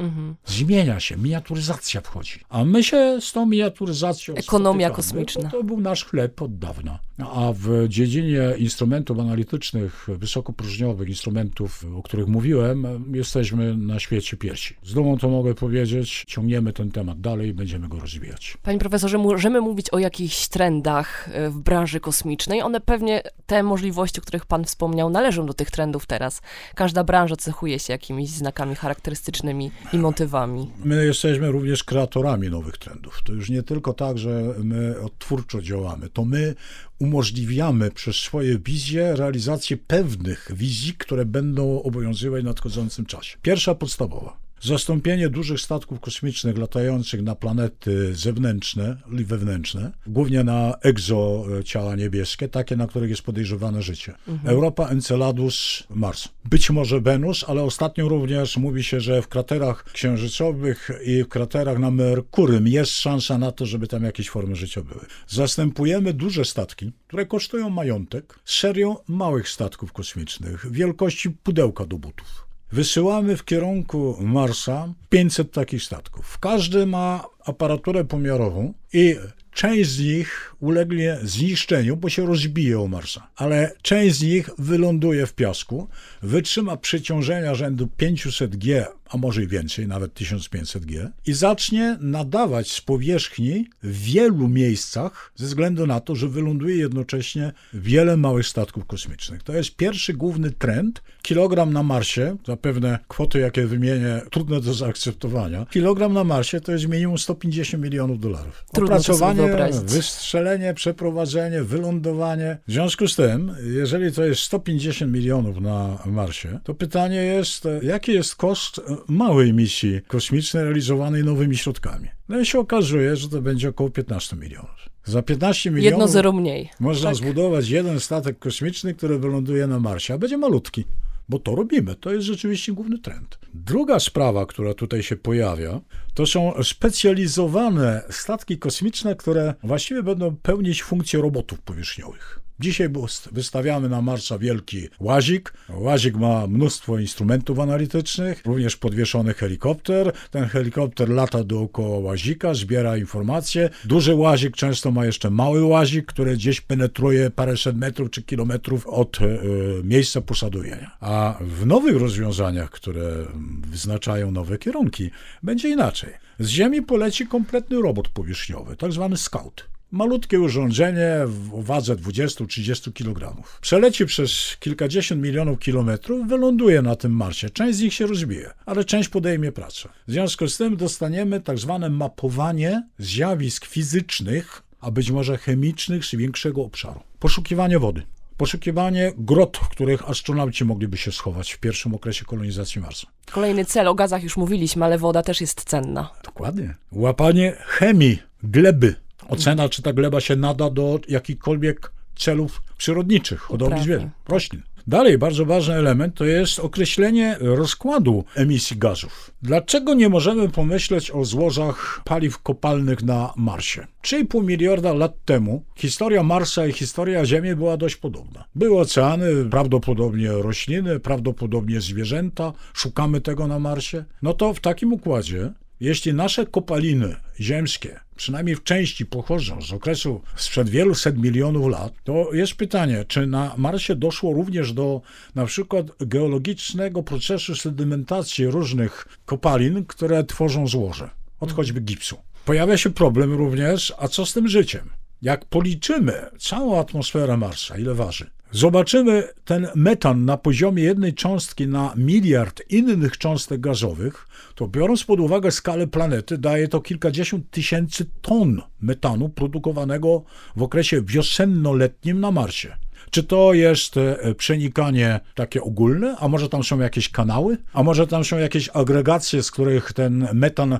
S3: Zmienia się, miniaturyzacja wchodzi. A my się z tą miniaturyzacją
S2: Ekonomia kosmiczna.
S3: To był nasz chleb od dawna. A w dziedzinie instrumentów analitycznych, wysokopróżniowych instrumentów, o których mówiłem, jesteśmy na świecie pierwsi. Z dumą to mogę powiedzieć, ciągniemy ten temat dalej i będziemy go rozwijać.
S2: Panie profesorze, możemy mówić o jakichś trendach e, w branży kosmicznej. One pewnie, te możliwości, o których pan wspomniał, należą do tych trendów teraz. Każda branża cechuje się jakimiś znakami charakterystycznymi i motywami.
S3: My jesteśmy również kreatorami nowych trendów. To już nie tylko tak, że my odtwórczo działamy, to my umożliwiamy przez swoje wizje realizację pewnych wizji, które będą obowiązywać w nadchodzącym czasie. Pierwsza podstawowa. Zastąpienie dużych statków kosmicznych latających na planety zewnętrzne i wewnętrzne, głównie na egzociała niebieskie, takie, na których jest podejrzewane życie. Mhm. Europa, Enceladus, Mars. Być może Wenus, ale ostatnio również mówi się, że w kraterach księżycowych i w kraterach na Merkurym jest szansa na to, żeby tam jakieś formy życia były. Zastępujemy duże statki, które kosztują majątek, serią małych statków kosmicznych wielkości pudełka do butów. Wysyłamy w kierunku Marsa 500 takich statków. Każdy ma aparaturę pomiarową i część z nich ulegnie zniszczeniu, bo się rozbije o Marsa, ale część z nich wyląduje w piasku, wytrzyma przeciążenia rzędu 500 G a może i więcej, nawet 1500G, i zacznie nadawać z powierzchni w wielu miejscach, ze względu na to, że wyląduje jednocześnie wiele małych statków kosmicznych. To jest pierwszy główny trend. Kilogram na Marsie, zapewne kwoty, jakie wymienię, trudne do zaakceptowania. Kilogram na Marsie to jest minimum 150 milionów dolarów.
S2: Trudno Opracowanie,
S3: wystrzelenie, przeprowadzenie, wylądowanie. W związku z tym, jeżeli to jest 150 milionów na Marsie, to pytanie jest, jaki jest koszt małej misji kosmicznej realizowanej nowymi środkami. No i się okazuje, że to będzie około 15 milionów. Za 15 milionów
S2: Jedno zero mniej.
S3: można tak. zbudować jeden statek kosmiczny, który wyląduje na Marsie, a będzie malutki bo to robimy. To jest rzeczywiście główny trend. Druga sprawa, która tutaj się pojawia, to są specjalizowane statki kosmiczne, które właściwie będą pełnić funkcję robotów powierzchniowych. Dzisiaj wystawiamy na Marsa wielki łazik. Łazik ma mnóstwo instrumentów analitycznych, również podwieszony helikopter. Ten helikopter lata dookoła łazika, zbiera informacje. Duży łazik często ma jeszcze mały łazik, który gdzieś penetruje paręset metrów czy kilometrów od y, miejsca posadowienia. A w nowych rozwiązaniach, które wyznaczają nowe kierunki, będzie inaczej. Z Ziemi poleci kompletny robot powierzchniowy, tak zwany scout malutkie urządzenie w wadze 20-30 kg. Przeleci przez kilkadziesiąt milionów kilometrów, wyląduje na tym Marsie. Część z nich się rozbije, ale część podejmie pracę. W związku z tym dostaniemy tak zwane mapowanie zjawisk fizycznych, a być może chemicznych z większego obszaru. Poszukiwanie wody. Poszukiwanie grot, w których astronauci mogliby się schować w pierwszym okresie kolonizacji Marsa.
S2: Kolejny cel, o gazach już mówiliśmy, ale woda też jest cenna.
S3: Dokładnie. Łapanie chemii, gleby, Ocena, czy ta gleba się nada do jakichkolwiek celów przyrodniczych, hodowli zwierząt, roślin. Dalej, bardzo ważny element to jest określenie rozkładu emisji gazów. Dlaczego nie możemy pomyśleć o złożach paliw kopalnych na Marsie? 3,5 miliarda lat temu historia Marsa i historia Ziemi była dość podobna. Były oceany, prawdopodobnie rośliny, prawdopodobnie zwierzęta, szukamy tego na Marsie. No to w takim układzie, jeśli nasze kopaliny ziemskie przynajmniej w części pochodzą z okresu sprzed wielu set milionów lat, to jest pytanie, czy na Marsie doszło również do na przykład geologicznego procesu sedymentacji różnych kopalin, które tworzą złoże, od choćby gipsu. Pojawia się problem również, a co z tym życiem? Jak policzymy całą atmosferę Marsa, ile waży, zobaczymy ten metan na poziomie jednej cząstki na miliard innych cząstek gazowych, to biorąc pod uwagę skalę planety, daje to kilkadziesiąt tysięcy ton metanu produkowanego w okresie wiosenno-letnim na Marsie. Czy to jest e, przenikanie takie ogólne, a może tam są jakieś kanały, a może tam są jakieś agregacje, z których ten metan e,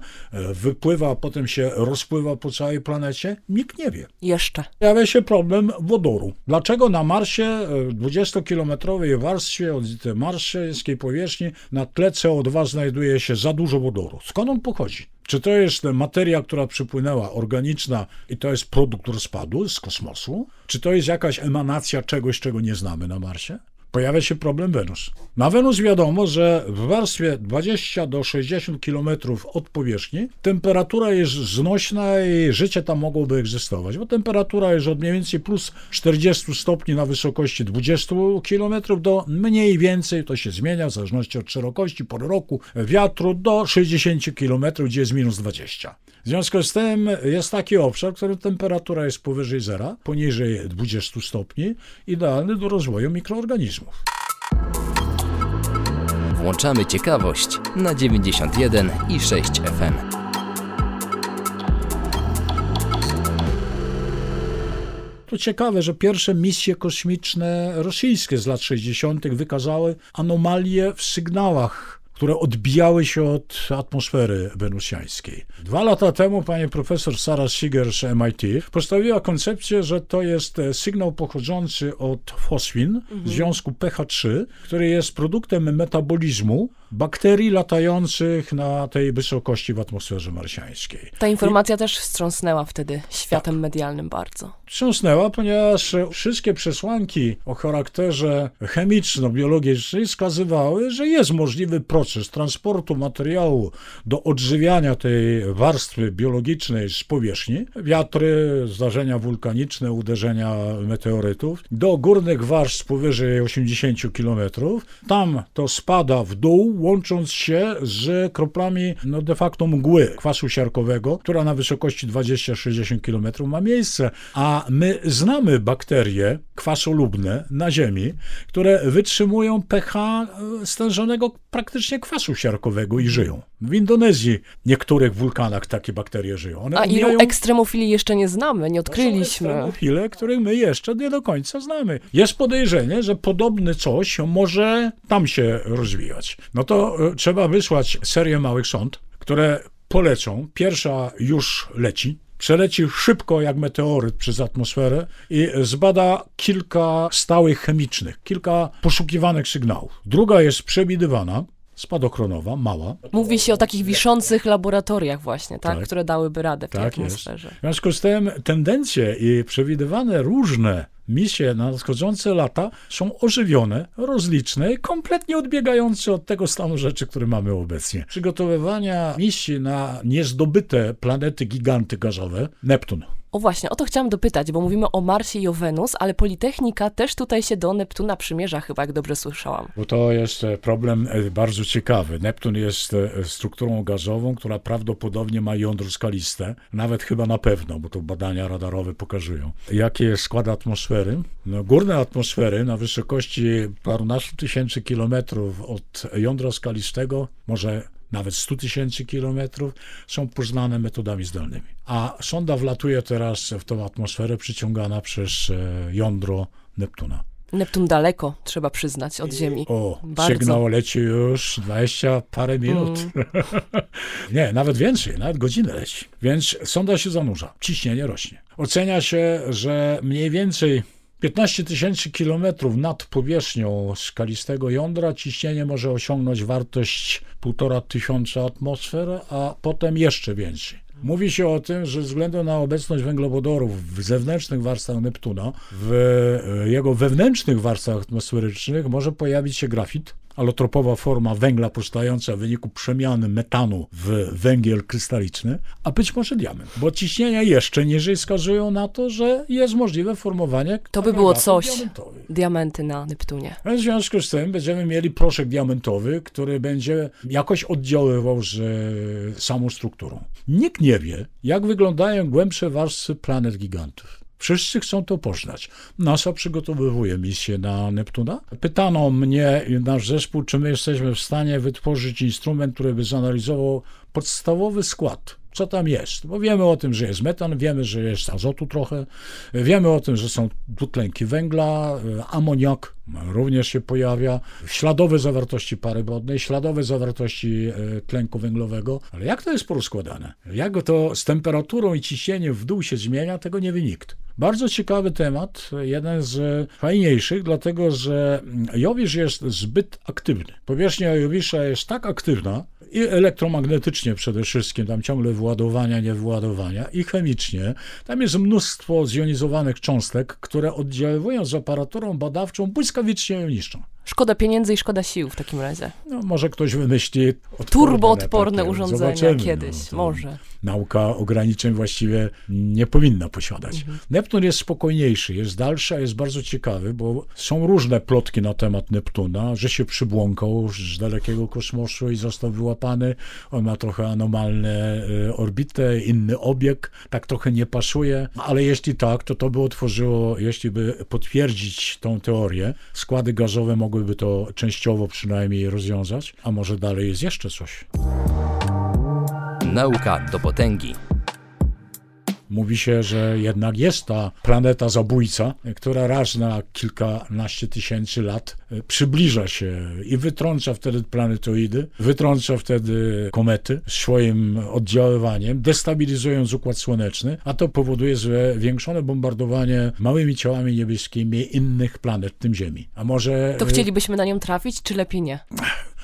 S3: wypływa, a potem się rozpływa po całej planecie? Nikt nie wie.
S2: Jeszcze.
S3: Pojawia się problem wodoru. Dlaczego na Marsie, 20-kilometrowej e, warstwie od marsjańskiej powierzchni, na tle CO2 znajduje się za dużo wodoru? Skąd on pochodzi? Czy to jest materia, która przypłynęła, organiczna i to jest produkt rozpadu z kosmosu? Czy to jest jakaś emanacja czegoś, czego nie znamy na Marsie? Pojawia się problem Wenus. Na Wenus wiadomo, że w warstwie 20 do 60 km od powierzchni temperatura jest znośna i życie tam mogłoby egzystować, bo temperatura jest od mniej więcej plus 40 stopni na wysokości 20 km do mniej więcej, to się zmienia w zależności od szerokości, pory roku, wiatru, do 60 km, gdzie jest minus 20. W związku z tym jest taki obszar, w którym temperatura jest powyżej zera, poniżej 20 stopni, idealny do rozwoju mikroorganizmów.
S1: Włączamy ciekawość na 91 i 6 FM.
S3: To ciekawe, że pierwsze misje kosmiczne rosyjskie z lat 60. wykazały anomalie w sygnałach które odbijały się od atmosfery wenusjańskiej. Dwa lata temu pani profesor Sarah Seeger z MIT postawiła koncepcję, że to jest e, sygnał pochodzący od fosfin, mhm. związku pH3, który jest produktem metabolizmu bakterii latających na tej wysokości w atmosferze marsjańskiej.
S2: Ta informacja I... też wstrząsnęła wtedy światem tak. medialnym bardzo.
S3: Wstrząsnęła, ponieważ wszystkie przesłanki o charakterze chemiczno-biologicznym wskazywały, że jest możliwy proces transportu materiału do odżywiania tej warstwy biologicznej z powierzchni, wiatry, zdarzenia wulkaniczne, uderzenia meteorytów, do górnych warstw powyżej 80 km. Tam to spada w dół, łącząc się z kroplami no de facto mgły kwasu siarkowego, która na wysokości 20-60 km ma miejsce, a my znamy bakterie kwasolubne na Ziemi, które wytrzymują pH e, stężonego praktycznie kwasu siarkowego i żyją. W Indonezji niektórych wulkanach takie bakterie żyją.
S2: One A ilu ekstremofili jeszcze nie znamy, nie odkryliśmy.
S3: ekstremofile, których my jeszcze nie do końca znamy. Jest podejrzenie, że podobne coś może tam się rozwijać. No to e, trzeba wysłać serię małych sąd, które polecą. Pierwsza już leci, przeleci szybko jak meteoryt przez atmosferę i zbada kilka stałych chemicznych, kilka poszukiwanych sygnałów. Druga jest przewidywana, spadochronowa, mała.
S2: Mówi się o takich wiszących laboratoriach właśnie, tak? tak. Które dałyby radę w tej tak atmosferze. Jest.
S3: W związku z tym tendencje i przewidywane różne misje na nadchodzące lata są ożywione, rozliczne i kompletnie odbiegające od tego stanu rzeczy, który mamy obecnie. Przygotowywania misji na niezdobyte planety giganty gazowe, Neptun,
S2: o właśnie, o to chciałam dopytać, bo mówimy o Marsie i o Wenus, ale Politechnika też tutaj się do Neptuna przymierza, chyba jak dobrze słyszałam.
S3: Bo to jest e, problem e, bardzo ciekawy. Neptun jest e, strukturą gazową, która prawdopodobnie ma jądro skaliste, nawet chyba na pewno, bo to badania radarowe pokazują. Jaki jest skład atmosfery? No, górne atmosfery na wysokości parunastu tysięcy kilometrów od jądra skalistego, może nawet 100 tysięcy kilometrów, są poznane metodami zdalnymi. A sonda wlatuje teraz w tą atmosferę przyciągana przez e, jądro Neptuna.
S2: Neptun daleko, trzeba przyznać, od Ziemi.
S3: O, Bardzo. sygnał leci już 20 parę minut. Mm. *laughs* Nie, nawet więcej, nawet godzinę leci. Więc sonda się zanurza, ciśnienie rośnie. Ocenia się, że mniej więcej 15 tysięcy kilometrów nad powierzchnią skalistego jądra ciśnienie może osiągnąć wartość 1,5 tysiąca atmosfer, a potem jeszcze więcej. Mówi się o tym, że ze względu na obecność węglowodorów w zewnętrznych warstwach Neptuna, w e, jego wewnętrznych warstwach atmosferycznych może pojawić się grafit, alotropowa forma węgla powstająca w wyniku przemiany metanu w węgiel krystaliczny, a być może diament, bo ciśnienia jeszcze niżej wskazują na to, że jest możliwe formowanie
S2: To by było coś, diamenty na Neptunie.
S3: W związku z tym będziemy mieli proszek diamentowy, który będzie jakoś oddziaływał z samą strukturą. Nikt nie wie, jak wyglądają głębsze warstwy planet gigantów. Wszyscy chcą to poznać. NASA przygotowuje misję na Neptuna. Pytano mnie i nasz zespół, czy my jesteśmy w stanie wytworzyć instrument, który by zanalizował podstawowy skład co tam jest. Bo wiemy o tym, że jest metan, wiemy, że jest azotu trochę, wiemy o tym, że są dwutlenki węgla, amoniak również się pojawia, śladowe zawartości pary wodnej, śladowe zawartości e, tlenku węglowego, ale jak to jest porozkładane? Jak to z temperaturą i ciśnieniem w dół się zmienia, tego nie wie nikt. Bardzo ciekawy temat, jeden z fajniejszych, dlatego że Jowisz jest zbyt aktywny. Powierzchnia Jowisza jest tak aktywna, i elektromagnetycznie przede wszystkim, tam ciągle władowania, niewładowania, i chemicznie. Tam jest mnóstwo zjonizowanych cząstek, które oddziaływują z aparaturą badawczą błyskawicznie ją niszczą.
S2: Szkoda pieniędzy i szkoda sił w takim razie.
S3: No, może ktoś wymyśli
S2: turboodporne urządzenia Zobaczymy, kiedyś, no, może.
S3: Nauka ograniczeń właściwie nie powinna posiadać. Mhm. Neptun jest spokojniejszy, jest dalszy, a jest bardzo ciekawy, bo są różne plotki na temat Neptuna, że się przybłąkał z dalekiego kosmosu i został wyłapany. On ma trochę anomalne e, orbitę, inny obieg, tak trochę nie pasuje, ale jeśli tak, to to by otworzyło, jeśli by potwierdzić tą teorię, składy gazowe mogły mogłyby to częściowo przynajmniej rozwiązać, a może dalej jest jeszcze coś.
S1: Nauka do potęgi.
S3: Mówi się, że jednak jest ta planeta zabójca, która raz na kilkanaście tysięcy lat e, przybliża się i wytrąca wtedy planetoidy, wytrąca wtedy komety swoim oddziaływaniem, destabilizując układ słoneczny, a to powoduje zwiększone bombardowanie małymi ciałami niebieskimi innych planet, w tym Ziemi. A może...
S2: To chcielibyśmy na nią trafić, czy lepiej nie? *laughs*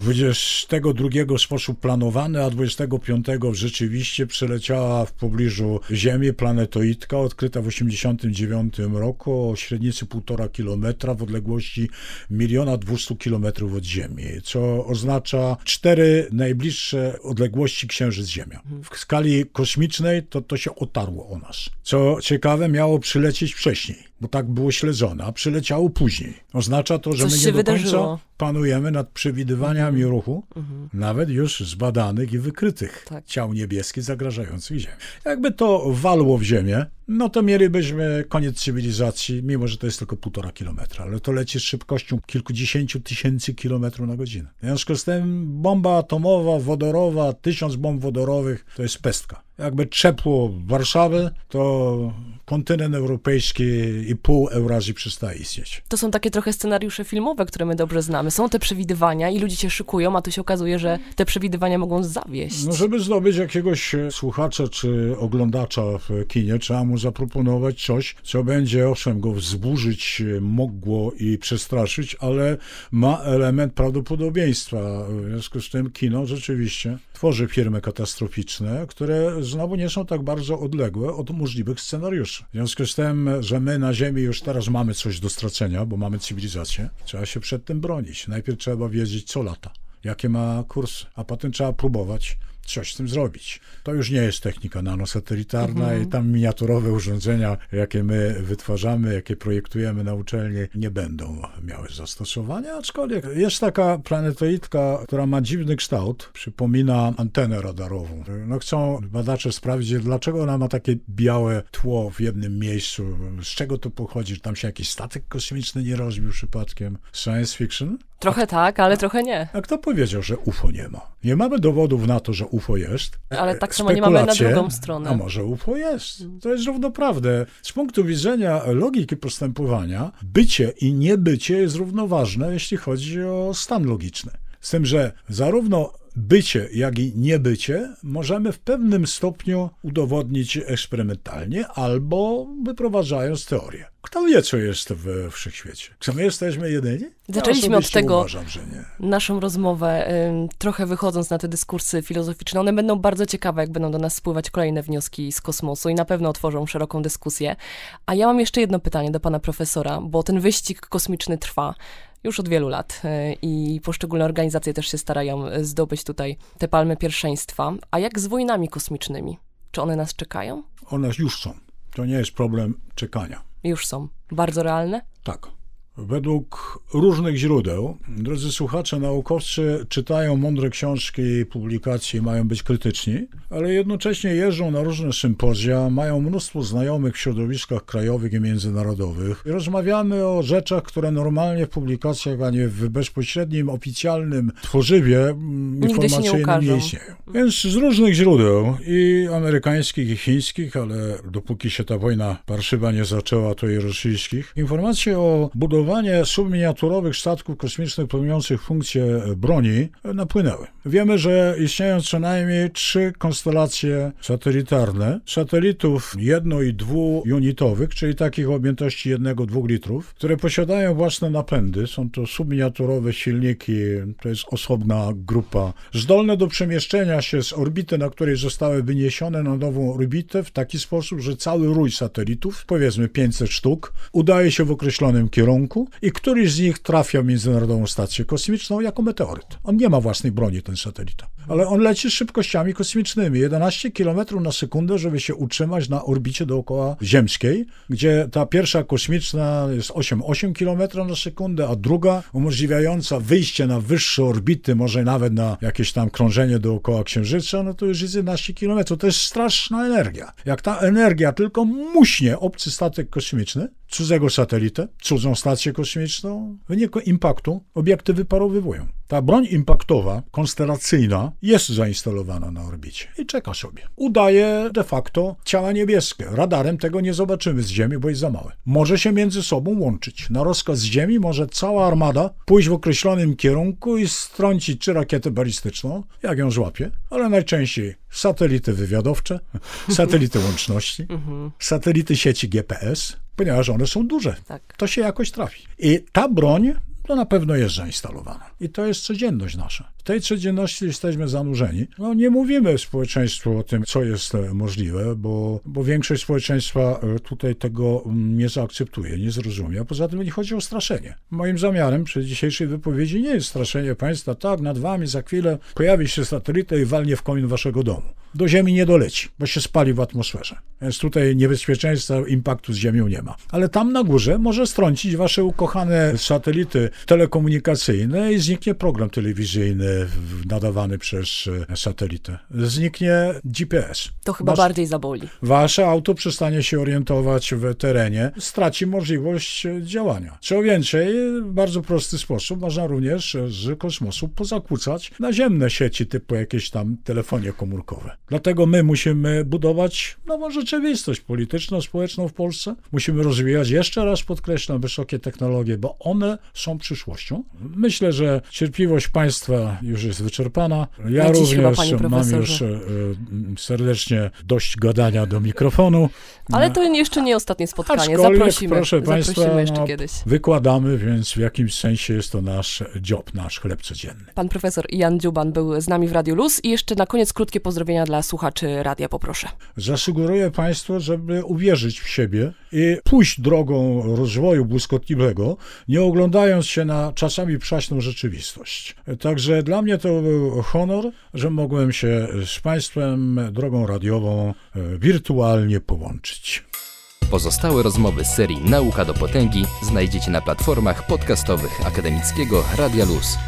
S3: 22 w sposób planowany, a 25 rzeczywiście przeleciała w pobliżu Ziemi planetoidka odkryta w 89 roku o średnicy 1,5 km w odległości 1 200 km od Ziemi, co oznacza cztery najbliższe odległości Księżyc-Ziemia. W skali kosmicznej to to się otarło o nas. Co ciekawe, miało przylecieć wcześniej, bo tak było śledzone, a przyleciało później. Oznacza to, że
S2: Coś
S3: my nie do
S2: wydarzyło.
S3: końca panujemy nad przewidywaniami ruchu, nawet już zbadanych i wykrytych
S2: Tak.
S3: ciał niebieskich zagrażających Ziemię. Jakby to walło w Ziemię, no to mielibyśmy koniec cywilizacji, mimo że to jest tylko półtora kilometra, ale to leci z szybkością kilkudziesięciu tysięcy kilometrów na godzinę. W związku z tym bomba atomowa, wodorowa, tysiąc bomb wodorowych to jest pestka. Jakby trzepło Warszawę, to kontynent europejski i pół Eurazji przestaje istnieć.
S2: To są takie trochę scenariusze filmowe, które my dobrze znamy. Są te przewidywania i ludzie się szykują, a tu się okazuje, że te przewidywania mogą zawieść.
S3: No, żeby zdobyć jakiegoś słuchacza czy oglądacza w kinie, trzeba mu zaproponować coś, co będzie owszem go wzburzyć, mogło i przestraszyć, ale ma element prawdopodobieństwa. W związku z tym kino rzeczywiście tworzy firmy katastroficzne, które znowu nie są tak bardzo odległe od możliwych scenariuszy. W związku z tym, że my na Ziemi już teraz mamy coś do stracenia, bo mamy cywilizację, trzeba się przed tym bronić. Najpierw trzeba wiedzieć, co lata jakie ma kursy, a potem trzeba próbować coś z tym zrobić. To już nie jest technika nanosatelitarna i tam miniaturowe urządzenia, jakie my wytwarzamy, jakie projektujemy na uczelni, nie będą miały zastosowania, aczkolwiek jest taka planetoidka, która ma dziwny kształt, przypomina antenę radarową. No chcą badacze sprawdzić, dlaczego ona ma takie białe tło w jednym miejscu, z czego to pochodzi, że tam się jakiś statek kosmiczny nie rozbił przypadkiem. Science fiction?
S2: Trochę tak, ale trochę nie.
S3: A kto powiedział, że UFO nie ma? Nie mamy dowodów na to, że UFO jest.
S2: Ale tak samo nie mamy na drugą stronę.
S3: A może UFO jest? To jest równoprawne. Z punktu widzenia logiki postępowania, bycie i niebycie jest równoważne, jeśli chodzi o stan logiczny. Z tym, że zarówno bycie, jak i niebycie możemy w pewnym stopniu udowodnić eksperymentalnie albo wyprowadzając teorię. Kto wie, co jest w wszechświecie? Czy my jesteśmy jedyni?
S2: Zaczęliśmy
S3: ja
S2: od tego-
S3: Uważam.
S2: Naszą rozmowę, trochę wychodząc na te dyskursy filozoficzne, one będą bardzo ciekawe, jak będą do nas spływać kolejne wnioski z kosmosu i na pewno otworzą szeroką dyskusję. A ja mam jeszcze jedno pytanie do pana profesora, bo ten wyścig kosmiczny trwa już od wielu lat y, i poszczególne organizacje też się starają y, zdobyć tutaj te palmy pierwszeństwa. A jak z wojnami kosmicznymi? Czy one nas czekają?
S3: One już są. To nie jest problem czekania.
S2: Już są. Bardzo realne?
S3: Tak. Według różnych źródeł, drodzy słuchacze, naukowcy czytają mądre książki i publikacje, mają być krytyczni, ale jednocześnie jeżdżą na różne sympozja, mają mnóstwo znajomych w środowiskach krajowych i międzynarodowych. I rozmawiamy o rzeczach, które normalnie w publikacjach, a nie w bezpośrednim, oficjalnym tworzywie mm,
S2: Nigdy nie
S3: informacyjnym
S2: ukażą.
S3: nie istnieją. Więc z różnych źródeł, i amerykańskich, i chińskich, ale dopóki się ta wojna parszywa nie zaczęła, to i rosyjskich, informacje o budowaniu subminiaturowych statków kosmicznych pełniących funkcję broni napłynęły. Wiemy, że istnieją co najmniej trzy konstelacje satelitarne, satelitów jedno- i dwuunitowych, czyli takich o objętości jednego, dwóch litrów, które posiadają własne napędy. Są to subminiaturowe silniki, to jest osobna grupa, zdolne do przemieszczenia się z orbity, na której zostały wyniesione na nową orbitę w taki sposób, że cały rój satelitów, powiedzmy 500 sztuk, udaje się w określonym kierunku i któryś z nich trafia w Międzynarodową Stację Kosmiczną jako meteoryt. On nie ma własnej broni, ten satelita, ale on leci szybkościami kosmicznymi, 11 km na sekundę, żeby się utrzymać na orbicie dookoła ziemskiej, gdzie ta pierwsza kosmiczna jest 8,8 km na sekundę, a druga umożliwiająca wyjście na wyższe orbity, może nawet na jakieś tam krążenie dookoła Księżyca, no to już jest 11 km. To jest straszna energia. Jak ta energia tylko muśnie obcy statek kosmiczny, cudzego satelitę, cudzą stację stację kosmiczną, w wyniku impaktu obiekty wyparowywują. Ta broń impaktowa, konstelacyjna, jest zainstalowana na orbicie i czeka sobie. Udaje de facto ciała niebieskie. Radarem tego nie zobaczymy z Ziemi, bo jest za małe. Może się między sobą łączyć. Na rozkaz z Ziemi może cała armada pójść w określonym kierunku i strącić czy rakietę balistyczną, jak ją złapie, ale najczęściej satelity wywiadowcze, *laughs* satelity łączności, satelity sieci GPS, ponieważ one są duże.
S2: Tak.
S3: To się jakoś trafi. I ta broń to na pewno jest zainstalowana. I to jest codzienność nasza. W tej codzienności jesteśmy zanurzeni. No nie mówimy społeczeństwu o tym, co jest e, możliwe, bo, bo większość społeczeństwa e, tutaj tego mm, nie zaakceptuje, nie zrozumie. A poza tym nie chodzi o straszenie. Moim zamiarem przy dzisiejszej wypowiedzi nie jest straszenie państwa. Tak, nad wami za chwilę pojawi się satelita i walnie w komin waszego domu. Do Ziemi nie doleci, bo się spali w atmosferze. Więc tutaj niebezpieczeństwa impaktu z Ziemią nie ma. Ale tam na górze może strącić wasze ukochane satelity telekomunikacyjne i zniknie program telewizyjny nadawany przez e, satelitę. Zniknie GPS.
S2: To chyba
S3: Wasz-
S2: bardziej zaboli.
S3: Wasze auto przestanie się orientować w terenie, straci możliwość e, działania. Co więcej, w bardzo prosty sposób można również z kosmosu pozakłócać naziemne sieci typu jakieś tam telefonie komórkowe. Dlatego my musimy budować nową rzeczywistość polityczną, społeczną w Polsce. Musimy rozwijać, jeszcze raz podkreślam, wysokie technologie, bo one są przyszłością. Myślę, że cierpliwość państwa już jest wyczerpana. Ja
S2: chyba,
S3: również mam
S2: profesorze.
S3: już e, serdecznie dość gadania do mikrofonu.
S2: Ale to jeszcze nie ostatnie spotkanie. Zaprosimy,
S3: proszę państwa,
S2: zaprosimy jeszcze
S3: no,
S2: kiedyś.
S3: wykładamy, więc w jakimś sensie jest to nasz job, nasz chleb codzienny.
S2: Pan profesor Jan Dziuban był z nami w Radiu Luz i jeszcze na koniec krótkie pozdrowienia dla słuchaczy radia, poproszę.
S3: Zasugeruję Państwu, żeby uwierzyć w siebie i pójść drogą rozwoju błyskotliwego, nie oglądając się na czasami przaśną rzeczywistość. Także dla mnie to był honor, że mogłem się z Państwem drogą radiową e, wirtualnie połączyć.
S1: Pozostałe rozmowy z serii Nauka do Potęgi znajdziecie na platformach podcastowych Akademickiego Radia Luz.